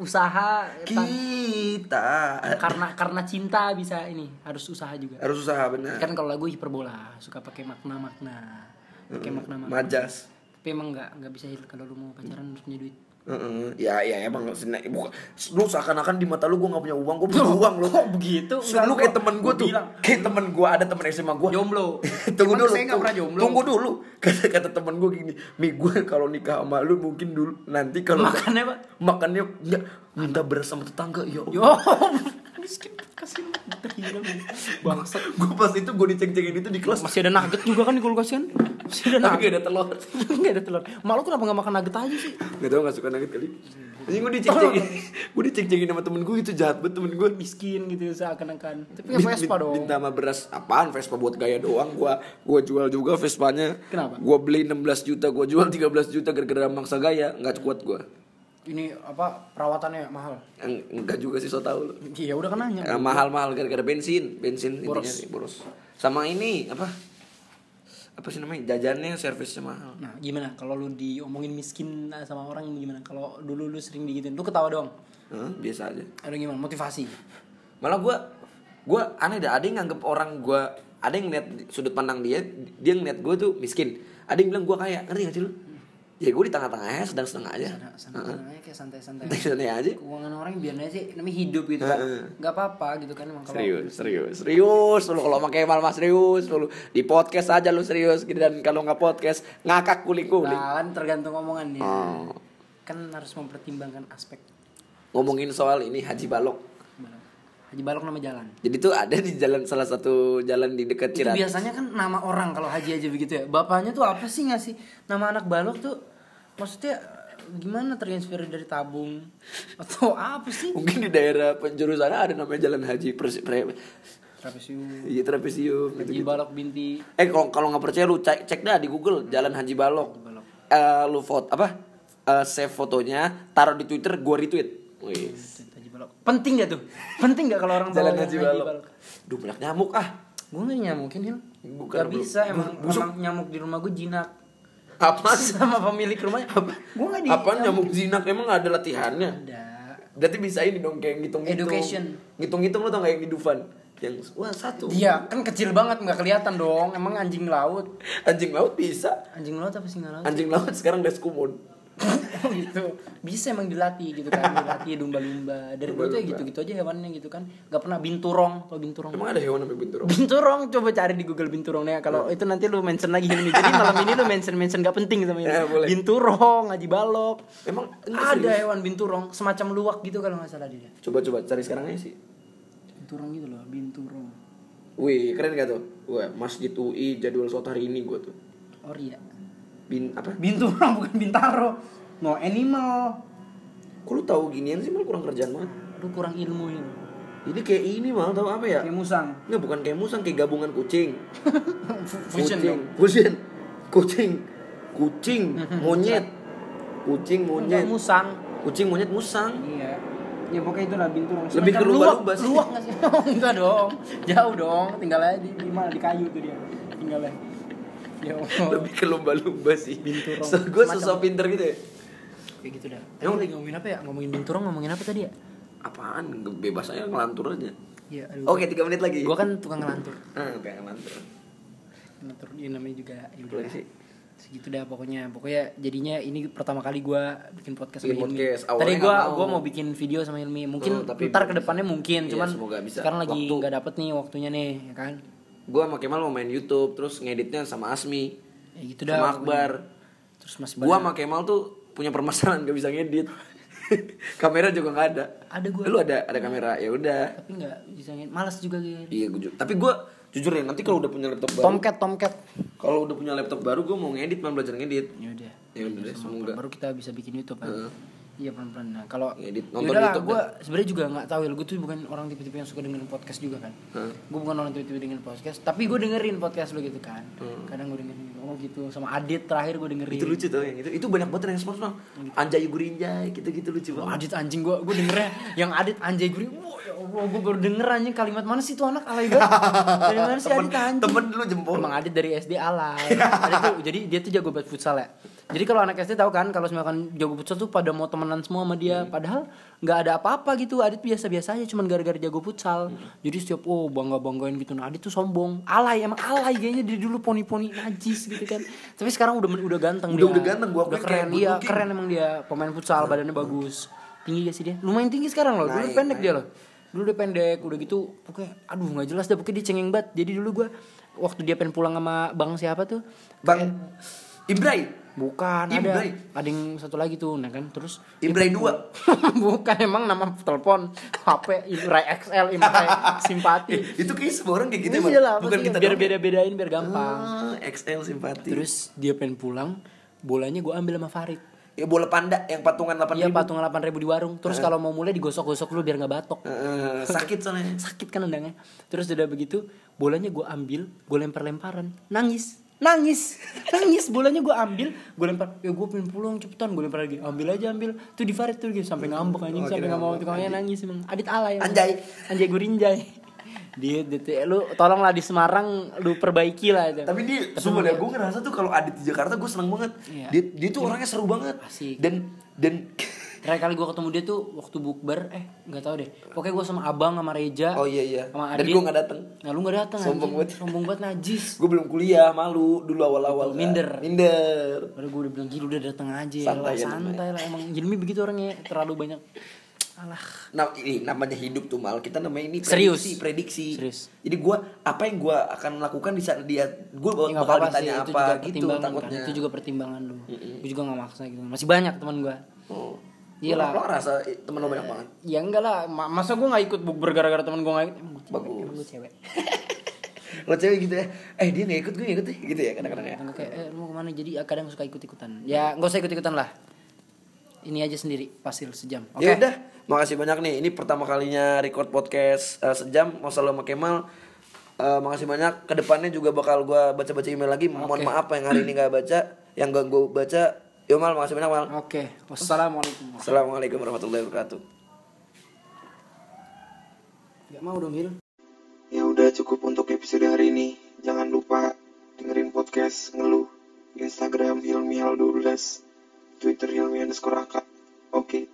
usaha kita. karena karena cinta bisa ini harus usaha juga. Harus usaha benar. Kan kalau lagu hiperbola suka pakai makna makna pakai makna makna majas. Tapi emang nggak nggak bisa kalau lu mau pacaran harus punya duit Heeh. ya ya emang bukan lu seakan-akan di mata lu gue nggak punya uang gue punya uang lu. kok begitu? Lu kayak temen gue tuh. kayak temen gue ada temen SMA gue jomblo. Tunggu Emang dulu saya tunggu, pernah jomblo? Tunggu dulu. Kata kata temen gue gini mi gue kalau nikah sama lu mungkin dulu nanti kalau Makannya, Pak? makannya enggak minta beras sama tetangga. Ya yo. Miskin kasih terhina bangsat gue pas itu gue diceng-cengin itu di kelas masih ada nugget juga kan di kulkas kan Sudah Tapi gak ada telur. Enggak ada telur. Malu kenapa gak makan nugget aja sih? Gak tau gak suka nugget kali. Ini gue diceng-cengin. gue diceng-cengin sama temen gue itu jahat banget temen gue. Miskin gitu seakan-akan. Tapi nggak Vespa dong. Minta sama beras apaan Vespa buat gaya doang gua gua jual juga Vespanya. Kenapa? Gua beli 16 juta, gua jual 13 juta gara-gara maksa gaya, nggak kuat gua. Ini apa perawatannya mahal? Eng- Enggak juga sih so tau lu. Iya udah kan nanya. Eh, mahal-mahal gara-gara bensin, bensin Boros. intinya boros. Sama ini apa? Apa sih namanya? Jajannya servisnya mahal. Nah gimana kalau lu diomongin miskin sama orang gimana? Kalau dulu lu sering digituin, lu ketawa doang. Hah, biasa aja. Ada gimana? Motivasi. Malah gua gua aneh dah, ada yang nganggep orang gua ada yang ngeliat sudut pandang dia, dia ngeliat gua tuh miskin. Ada yang bilang gua kaya, ngerti gak sih lu? Ya gue di tengah-tengahnya sedang-sedang aja. Sana, kayak santai-santai. Santai aja. Keuangan orang biar aja sih namanya hidup gitu kan. Heeh. Gak apa-apa gitu kan emang kalau Serius, serius, serius lu kalau pakai mal mas serius lu di podcast aja lu serius gitu dan kalau nggak podcast ngakak kuling kuling. Nah, kan tergantung omongannya. Oh. Kan harus mempertimbangkan aspek Ngomongin soal ini Haji Balok. balok. Haji Balok nama jalan. Jadi tuh ada di jalan salah satu jalan di dekat Itu Cirat. biasanya kan nama orang kalau haji aja begitu ya. Bapaknya tuh apa sih ngasih nama anak balok tuh? Maksudnya gimana terinspirasi dari tabung atau apa sih? Mungkin di daerah penjuru sana ada namanya Jalan Haji Pers pre, Trapesium. Iya trapesium gitu, Haji Balok binti Eh kalau kalau nggak percaya lu cek, cek dah di Google Jalan Haji Balok. Balok. Eh lu foto apa? Eh, save fotonya, taruh di Twitter, gua retweet. Wih. Haji Balok. Penting gak tuh? Penting gak kalau orang Jalan Haji Balok. Duh banyak nyamuk ah. Gue gak nyamukin Bukan, Gak bisa emang, Busuk. emang nyamuk di rumah gue jinak Apa? Sama pemilik rumahnya Gue gak di Apaan nyamuk jinak emang nggak ada latihannya? Ada Berarti bisa ini dong kayak ngitung-ngitung. Education. Ngitung-ngitung lu tau gak yang di Dufan? Yang wah satu. Iya kan kecil banget nggak kelihatan dong Emang anjing laut Anjing laut bisa. Anjing laut apa singa laut? Anjing laut sekarang udah skumon. Gitu. Bisa emang dilatih gitu kan dilatih lumba-lumba. Dari dulu tuh ya Lumba-lumba. gitu-gitu aja hewannya gitu kan. Nggak pernah binturong. Kalau binturong? Emang ada hewan namanya binturong? binturong coba cari di Google binturong nih kalau itu nanti lu mention lagi ini. Jadi malam ini lu mention mention gak penting sama ini. Ya, boleh. binturong ngaji balok. Emang ada hewan binturong semacam luwak gitu kalau nggak salah dia. Coba-coba cari sekarang aja sih. binturong gitu loh binturong. Wih, keren gak tuh? Wah, Masjid UI jadwal shot hari ini gua tuh. oh iya Bin apa? binturong bukan bintaro no animal Kok lu tahu ginian sih mal kurang kerjaan banget. lu kurang ilmu ini Ini kayak ini mal tahu apa ya? kayak musang Enggak bukan kayak musang kayak gabungan kucing. fusion kucing. dong Fusion. Kucing. Kucing, monyet. Kucing, Enggak monyet. musang Kucing, monyet, musang. Iya. Ya pokoknya itu lah binturong. Lebih ke lumba-lumba luwak, sih. Luwak nggak sih? Enggak dong. Jauh dong. Tinggal aja di, di mana di kayu tuh dia. Tinggal aja. Ya Allah. Lebih ke lumba-lumba sih. Binturong. So, gue sosok pinter gitu ya. Kayak gitu dah. Emang- Emang lagi ngomongin apa ya? Ngomongin binturong ngomongin apa tadi ya? Apaan? Bebas aja ngelantur aja. Iya, aduh. Oke, tiga menit lagi. Gua kan tukang ngelantur. Ah, kayak ngelantur. Ngelantur ini namanya juga ya udah. sih. Segitu dah pokoknya. Pokoknya jadinya ini pertama kali gua bikin podcast Bikin sama podcast. Tadi Awalnya gua nggak mau. bikin video sama Hilmi. Mungkin Hmm, tapi- ntar ke depannya mungkin, Iya, cuman semoga bisa. sekarang lagi nggak dapet nih waktunya nih, ya kan? Gue sama Kemal mau main YouTube, terus ngeditnya sama Asmi. Ya gitu dah. sama pokoknya. Akbar. Terus Mas Gua sama Kemal tuh punya permasalahan gak bisa ngedit. kamera juga nggak ada. Ada gua. Lu ada ada kamera, ya udah. tapi nggak bisa ngin malas juga gitu Iya, gue Tapi gue jujur ya, nanti kalau udah punya laptop baru, tomcat tomcat kalau udah punya laptop baru, gue mau ngedit, mau belajar ngedit. ya udah Ya udah deh, semoga. baru kita bisa bikin YouTube kan Heeh. Iya pelan pelan nah kalau Ngedit, nonton udahlah YouTube gue sebenarnya juga nggak tahu ya gue tuh bukan orang tipe-tipe yang suka dengerin podcast juga kan Heeh. gue bukan orang tipe-tipe dengerin podcast tapi gue dengerin podcast lo gitu kan kadang gue dengerin oh gitu sama Adit terakhir gue dengerin Itu lucu tuh yang itu. Itu banyak banget yang respons bang. Anjay gurinjay, gitu-gitu lucu Oh, banget. Adit anjing gue gue dengernya yang Adit anjay ya Allah gue baru denger anjing kalimat mana sih tuh anak alay banget dari mana sih Temen, Adit anjing temen lu jempol. Emang Adit dari SD alay. Adit tuh, jadi dia tuh jago banget futsal ya. Jadi kalau anak SD tahu kan kalau misalkan jago futsal tuh pada mau temenan semua sama dia, padahal nggak ada apa-apa gitu. Adit biasa-biasa aja cuman gara-gara jago futsal. Jadi setiap oh bangga-banggain gitu. Nah, Adit tuh sombong. Alay emang alay kayaknya dari dulu poni-poni najis gitu kan. Tapi sekarang udah udah ganteng Udah- dia. udah ganteng, gua Udah kayak keren dia, looking. keren emang dia pemain futsal, badannya bagus. Tinggi gak sih dia? Lumayan tinggi sekarang loh. Dulu Naik, pendek naik. dia loh dulu dia pendek udah gitu pokoknya aduh nggak jelas dah pokoknya dia cengeng banget jadi dulu gue waktu dia pengen pulang sama bang siapa tuh Bang Ibrai. Bukan Ibrai. ada ada yang satu lagi tuh nah kan terus Ibrai dua. bukan emang nama telepon HP Ibrai XL Ibrai simpati. Itu kayak semua orang kayak gitu Iya lah, Bukan kita biar beda bedain biar gampang. Ah, XL simpati. terus dia pengen pulang bolanya gue ambil sama Farid. Ya bola panda yang patungan 8 Iya patungan 8 ribu di warung. Terus kalau mau mulai digosok-gosok dulu biar nggak batok. Eh, sakit soalnya. Sakit kan tendangnya Terus udah begitu Bolanya gue ambil Gue lempar-lemparan. Nangis Nangis Nangis Bolanya gue ambil Gue lempar Ya gue pengen pulang cepetan Gue lempar lagi Ambil aja ambil Tuh di Farid tuh gitu Sampai ngambek anjing Sampai nggak mau tukangnya nangis emang Adit alay. Anjay. Anjay gue rinjay Dia DT Lu tolonglah di Semarang Lu perbaiki lah itu Tapi dia sumpah deh, gue ngerasa tuh kalau Adit di Jakarta gue seneng banget. Iya. Dia dia tuh orangnya seru banget. Asik. Dan dan Terakhir kali gue ketemu dia tuh waktu bukber eh nggak tahu deh. Pokoknya gue sama abang sama Reja. Oh iya iya. Sama Dan Adit. gue gak dateng. Nah lu gak datang Sombong banget. Sombong banget najis. Gue belum kuliah, malu dulu awal-awal. kan. Minder. Minder. Padahal gue udah bilang gila udah datang aja Santai lah, ya santai lah emang Jelmi begitu orangnya terlalu banyak alah Nah ini namanya hidup tuh mal kita namanya ini Serius. prediksi, prediksi. Serius. Jadi gue apa yang gue akan lakukan di saat dia gue bakal, ya, nggak bakal apa-apa sih ditanya itu apa juga gitu pertimbangan takutnya. kan itu juga pertimbangan lu gue juga gak maksa gitu masih banyak teman gue Oh. Iya Lo- lah. Lo eh, temen lo banyak banget. ya enggak lah ma- masa gue gak ikut bukber gara-gara teman gue gak ikut Bagus. emang gue cewek Lo cewek gitu ya. Eh dia gak ikut gue gak ikut ya. Gitu ya kadang-kadang ya. Kayak eh lu mau ke mana jadi ya, kadang suka ikut-ikutan ya nggak usah ikut-ikutan lah ini aja sendiri pasil sejam oke Ya udah, makasih banyak nih. Ini pertama kalinya record podcast eh, sejam Masalah sama Kemal. Eh, makasih banyak. Ke depannya juga bakal gua baca-baca email lagi. Mohon Oke. maaf yang hari ini gak baca, yang gak gue baca. Yo mal, makasih banyak mal. oke wassalamualaikum Assalamualaikum warahmatullahi wabarakatuh. Gak mau dong Hil Ya udah cukup untuk episode hari ini. Jangan lupa dengerin podcast ngeluh Instagram Hilmi Hal 12 Twitter Hilmi underscore AK